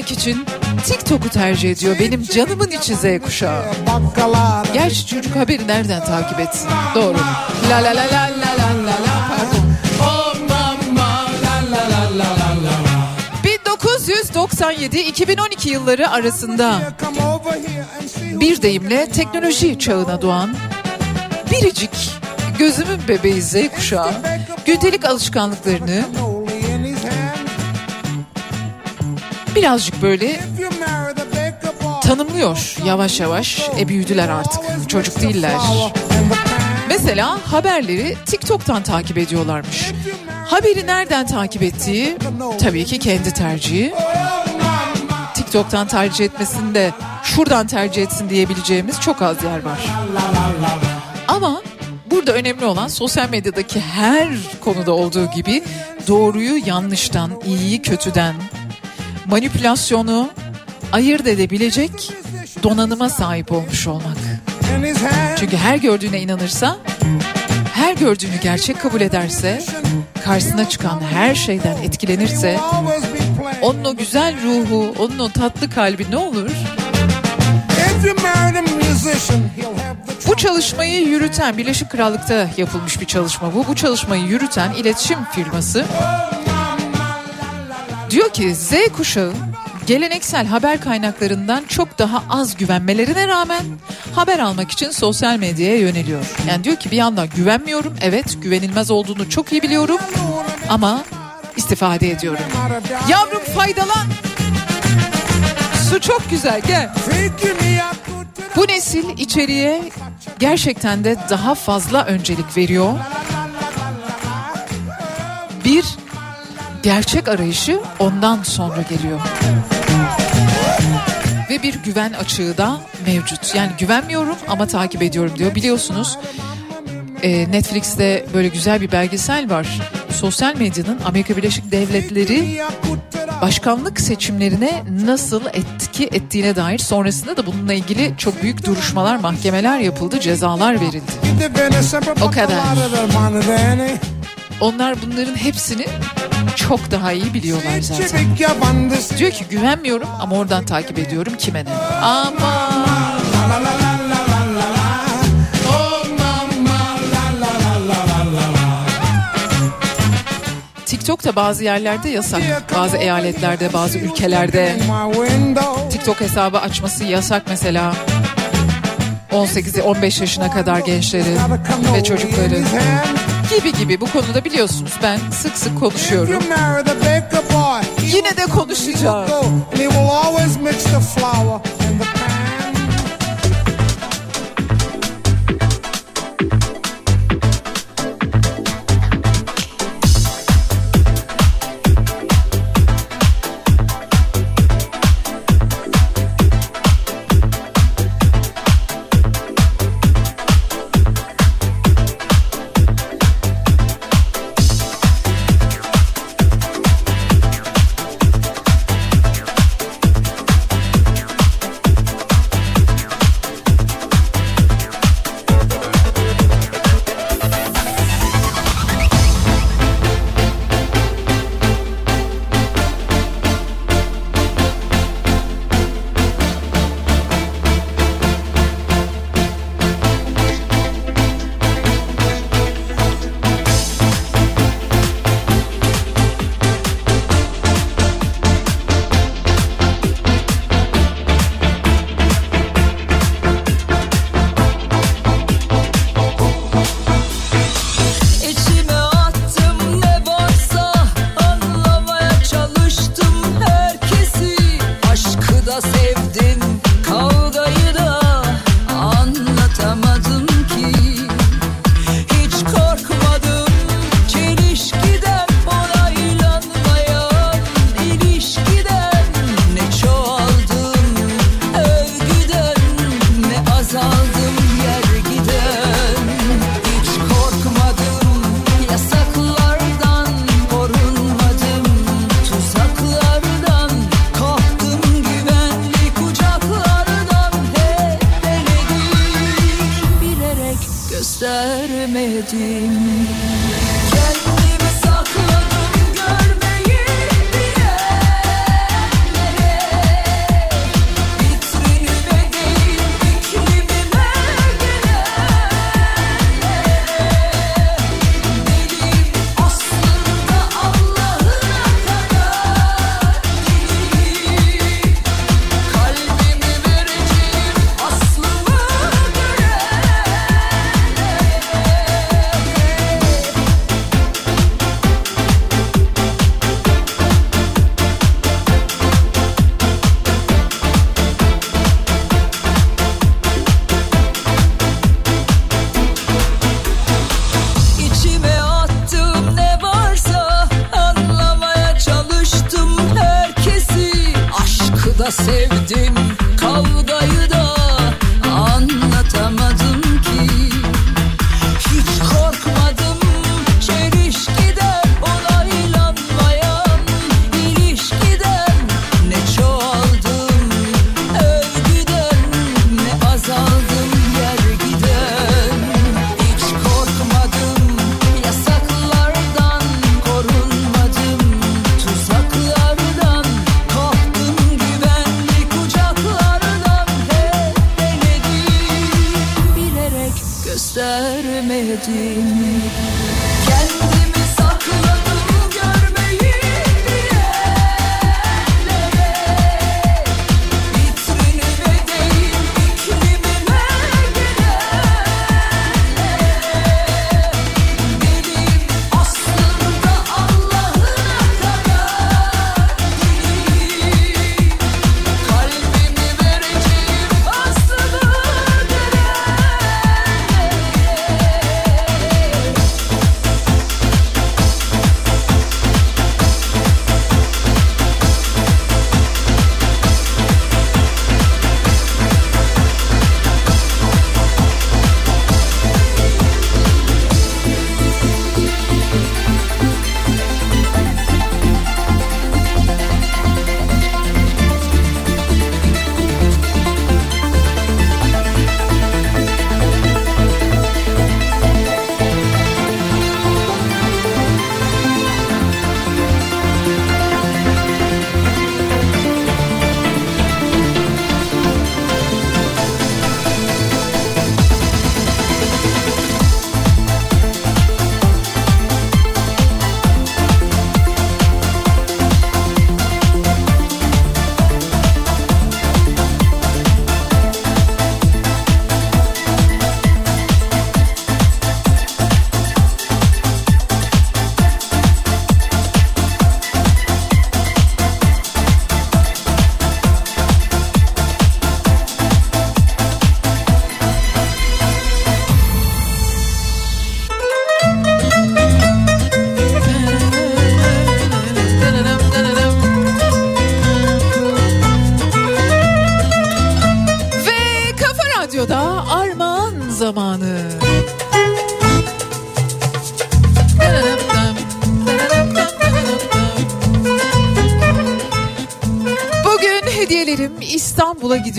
etmek için TikTok'u tercih ediyor. Benim canımın içi Z kuşağı. Gerçi çocuk haberi nereden takip etsin? Doğru. La la la la la la la la pardon. 1997-2012 yılları arasında bir deyimle teknoloji çağına doğan biricik gözümün bebeği Z kuşağı gündelik alışkanlıklarını birazcık böyle tanımlıyor yavaş yavaş. E büyüdüler artık çocuk değiller. Mesela haberleri TikTok'tan takip ediyorlarmış. Haberi nereden takip ettiği tabii ki kendi tercihi. TikTok'tan tercih etmesinde şuradan tercih etsin diyebileceğimiz çok az yer var. Ama burada önemli olan sosyal medyadaki her konuda olduğu gibi doğruyu yanlıştan, iyiyi kötüden, manipülasyonu ayırt edebilecek donanıma sahip olmuş olmak. Çünkü her gördüğüne inanırsa, her gördüğünü gerçek kabul ederse, karşısına çıkan her şeyden etkilenirse, onun o güzel ruhu, onun o tatlı kalbi ne olur? Bu çalışmayı yürüten Birleşik Krallık'ta yapılmış bir çalışma bu. Bu çalışmayı yürüten iletişim firması diyor ki Z kuşağı geleneksel haber kaynaklarından çok daha az güvenmelerine rağmen haber almak için sosyal medyaya yöneliyor. Yani diyor ki bir yandan güvenmiyorum. Evet güvenilmez olduğunu çok iyi biliyorum ama istifade ediyorum. Yavrum faydalan. Su çok güzel gel. Bu nesil içeriye gerçekten de daha fazla öncelik veriyor. Bir gerçek arayışı ondan sonra geliyor. Ve bir güven açığı da mevcut. Yani güvenmiyorum ama takip ediyorum diyor. Biliyorsunuz e, Netflix'te böyle güzel bir belgesel var. Sosyal medyanın Amerika Birleşik Devletleri başkanlık seçimlerine nasıl etki ettiğine dair sonrasında da bununla ilgili çok büyük duruşmalar, mahkemeler yapıldı, cezalar verildi. O kadar. Onlar bunların hepsini çok daha iyi biliyorlar zaten. Diyor ki güvenmiyorum ama oradan takip ediyorum kime ne. Ama TikTok da bazı yerlerde yasak. Bazı eyaletlerde, bazı ülkelerde TikTok hesabı açması yasak mesela. 18'i 15 yaşına kadar gençleri ve çocukları gibi gibi bu konuda biliyorsunuz ben sık sık konuşuyorum. Yine de konuşacağım.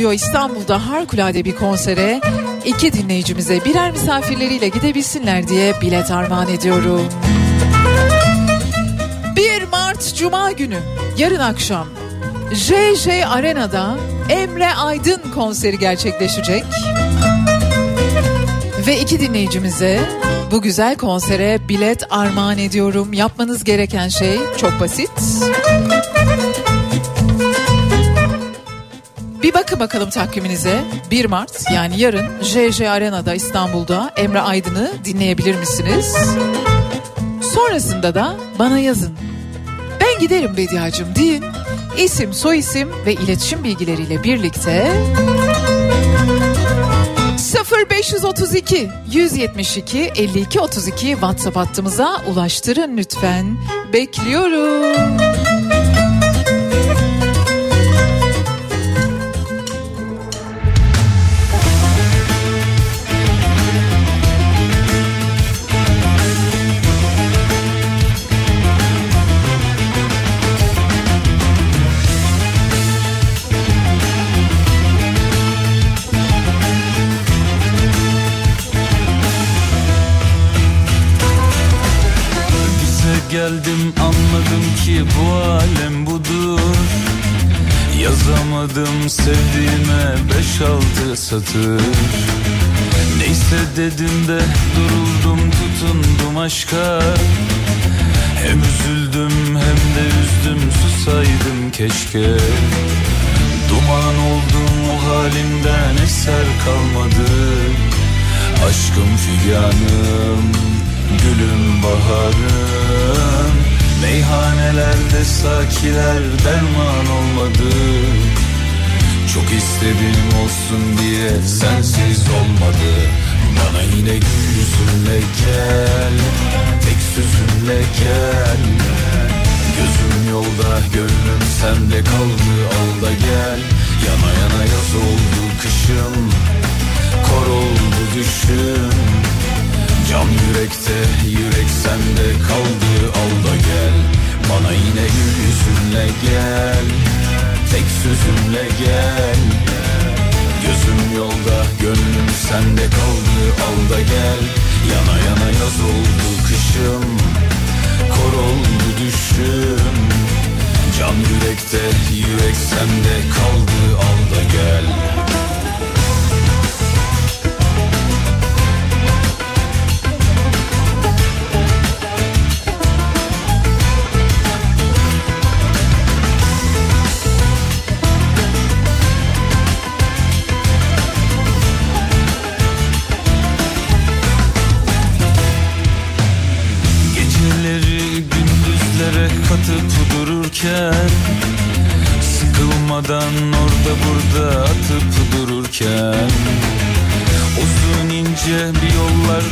Gidiyor. İstanbul'da harikulade bir konsere iki dinleyicimize birer misafirleriyle gidebilsinler diye bilet armağan ediyorum. 1 Mart Cuma günü yarın akşam JJ Arena'da Emre Aydın konseri gerçekleşecek. Ve iki dinleyicimize bu güzel konsere bilet armağan ediyorum. Yapmanız gereken şey çok basit. Bakalım takviminize. 1 Mart yani yarın JJ Arena'da İstanbul'da Emre Aydın'ı dinleyebilir misiniz? Sonrasında da bana yazın. Ben giderim Bediacım deyin. İsim, soyisim ve iletişim bilgileriyle birlikte 0532 172 52 32 WhatsApp hattımıza ulaştırın lütfen. Bekliyorum. Sevdiğime beş altı satır. Neyse dedim de duruldum tutundum aşka. Hem üzüldüm hem de üzdüm susaydım keşke. Duman oldum o halimden eser kalmadı. Aşkım figanım, gülüm baharım. Meyhanelerde sakiler derman olmadı Çok istedim olsun diye sensiz olmadı. Bana yine gül yüzünle gel, tek sözünle gel. Gözüm yolda, gönlüm sende kaldı, al da gel. Kışım Kor oldu düşüm Can yürekte yürek sende kaldı al da gel. Bana yine gül yüzünle gel Tek sözümle gel Gözüm yolda gönlüm sende kaldı al da gel. Yana yana yaz oldu kışım Kor oldu düşüm. Can yürekte yürek sende kaldı al da gel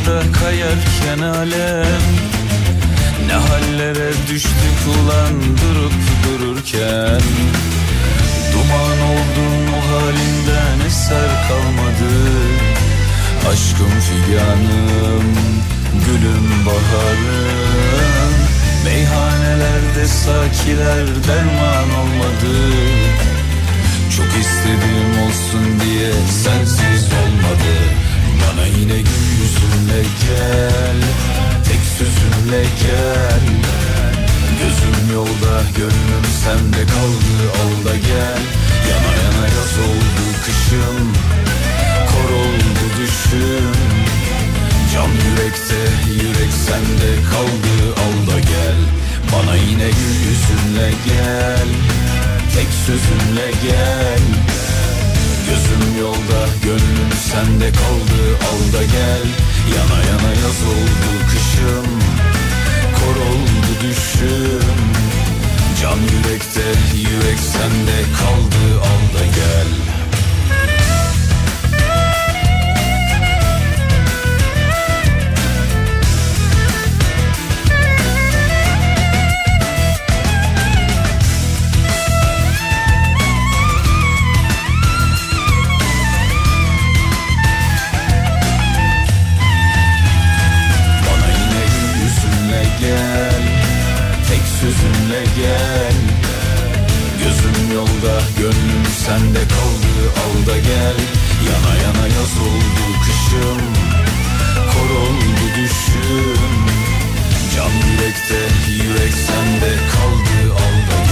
yollarda kayarken alem. Ne hallere düştük ulan durup dururken. Duman oldun o halinden eser kalmadı. Aşkım figanım, gülüm baharım. Meyhanelerde sakiler derman olmadı. Çok istedim olsun diye sensiz olmadı Bana yine gül yüzünle gel Tek sözünle gel. Gözüm yolda gönlüm sende kaldı al da gel. Yana yana yaz oldu kışım Kor oldu düşüm. Can yürekte yürek sende kaldı al da gel. Bana yine gül yüzünle gel Tek sözünle gel Gözüm yolda gönlüm sende kaldı. Al da gel Yana yana yaz oldu kışım. Kor oldu düşüm. Can yürekte yürek sende kaldı. Al da gel sözünle gel. Gözüm yolda gönlüm sende kaldı al da gel. Yana yana yaz oldu kışım Kor oldu düşüm. Can yürekte yürek sende kaldı al da gel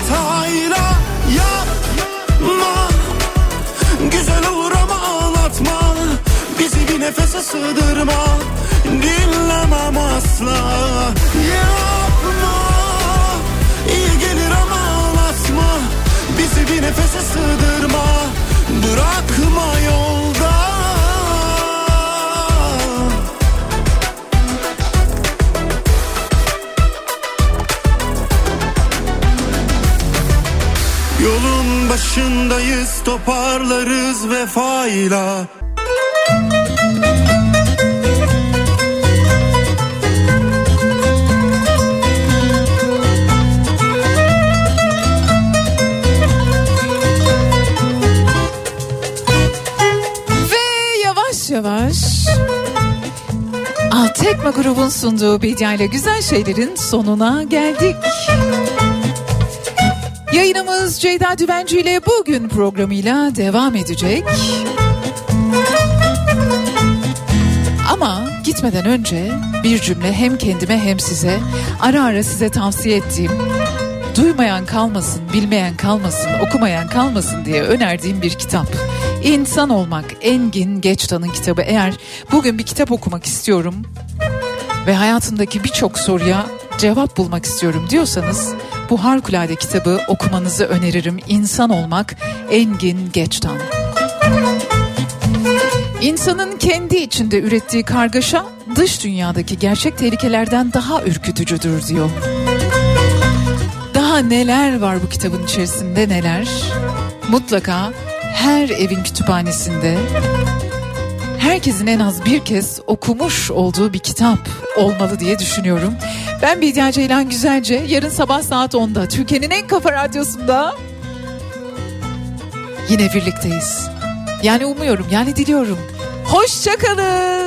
hatayla Yapma. Güzel olur ama ağlatma. Bizi bir nefese sığdırma. Dinlemem asla. Yapma. İyi gelir ama ağlatma. Bizi bir nefese sığdırma. Bırakma yolda başındayız toparlarız vefayla Ve yavaş Altekma grubun sunduğu Bedia ile Güzel Şeylerin sonuna geldik. Yayınımız Ceyda Düvenci ile bugün programıyla devam edecek. Ama gitmeden önce bir cümle hem kendime hem size ara ara size tavsiye ettiğim duymayan kalmasın, bilmeyen kalmasın, okumayan kalmasın diye önerdiğim bir kitap. İnsan Olmak Engin Geçtan'ın kitabı. Eğer bugün bir kitap okumak istiyorum ve hayatımdaki birçok soruya cevap bulmak istiyorum diyorsanız bu harikulade kitabı okumanızı öneririm. İnsan Olmak Engin Geçtan. İnsanın kendi içinde ürettiği kargaşa dış dünyadaki gerçek tehlikelerden daha ürkütücüdür diyor. Daha neler var bu kitabın içerisinde neler? Mutlaka her evin kütüphanesinde herkesin en az bir kez okumuş olduğu bir kitap olmalı diye düşünüyorum. Ben Bediye Ceylan Güzelce yarın sabah saat 10'da Türkiye'nin en kafa radyosunda yine birlikteyiz. Yani umuyorum yani diliyorum. Hoşçakalın.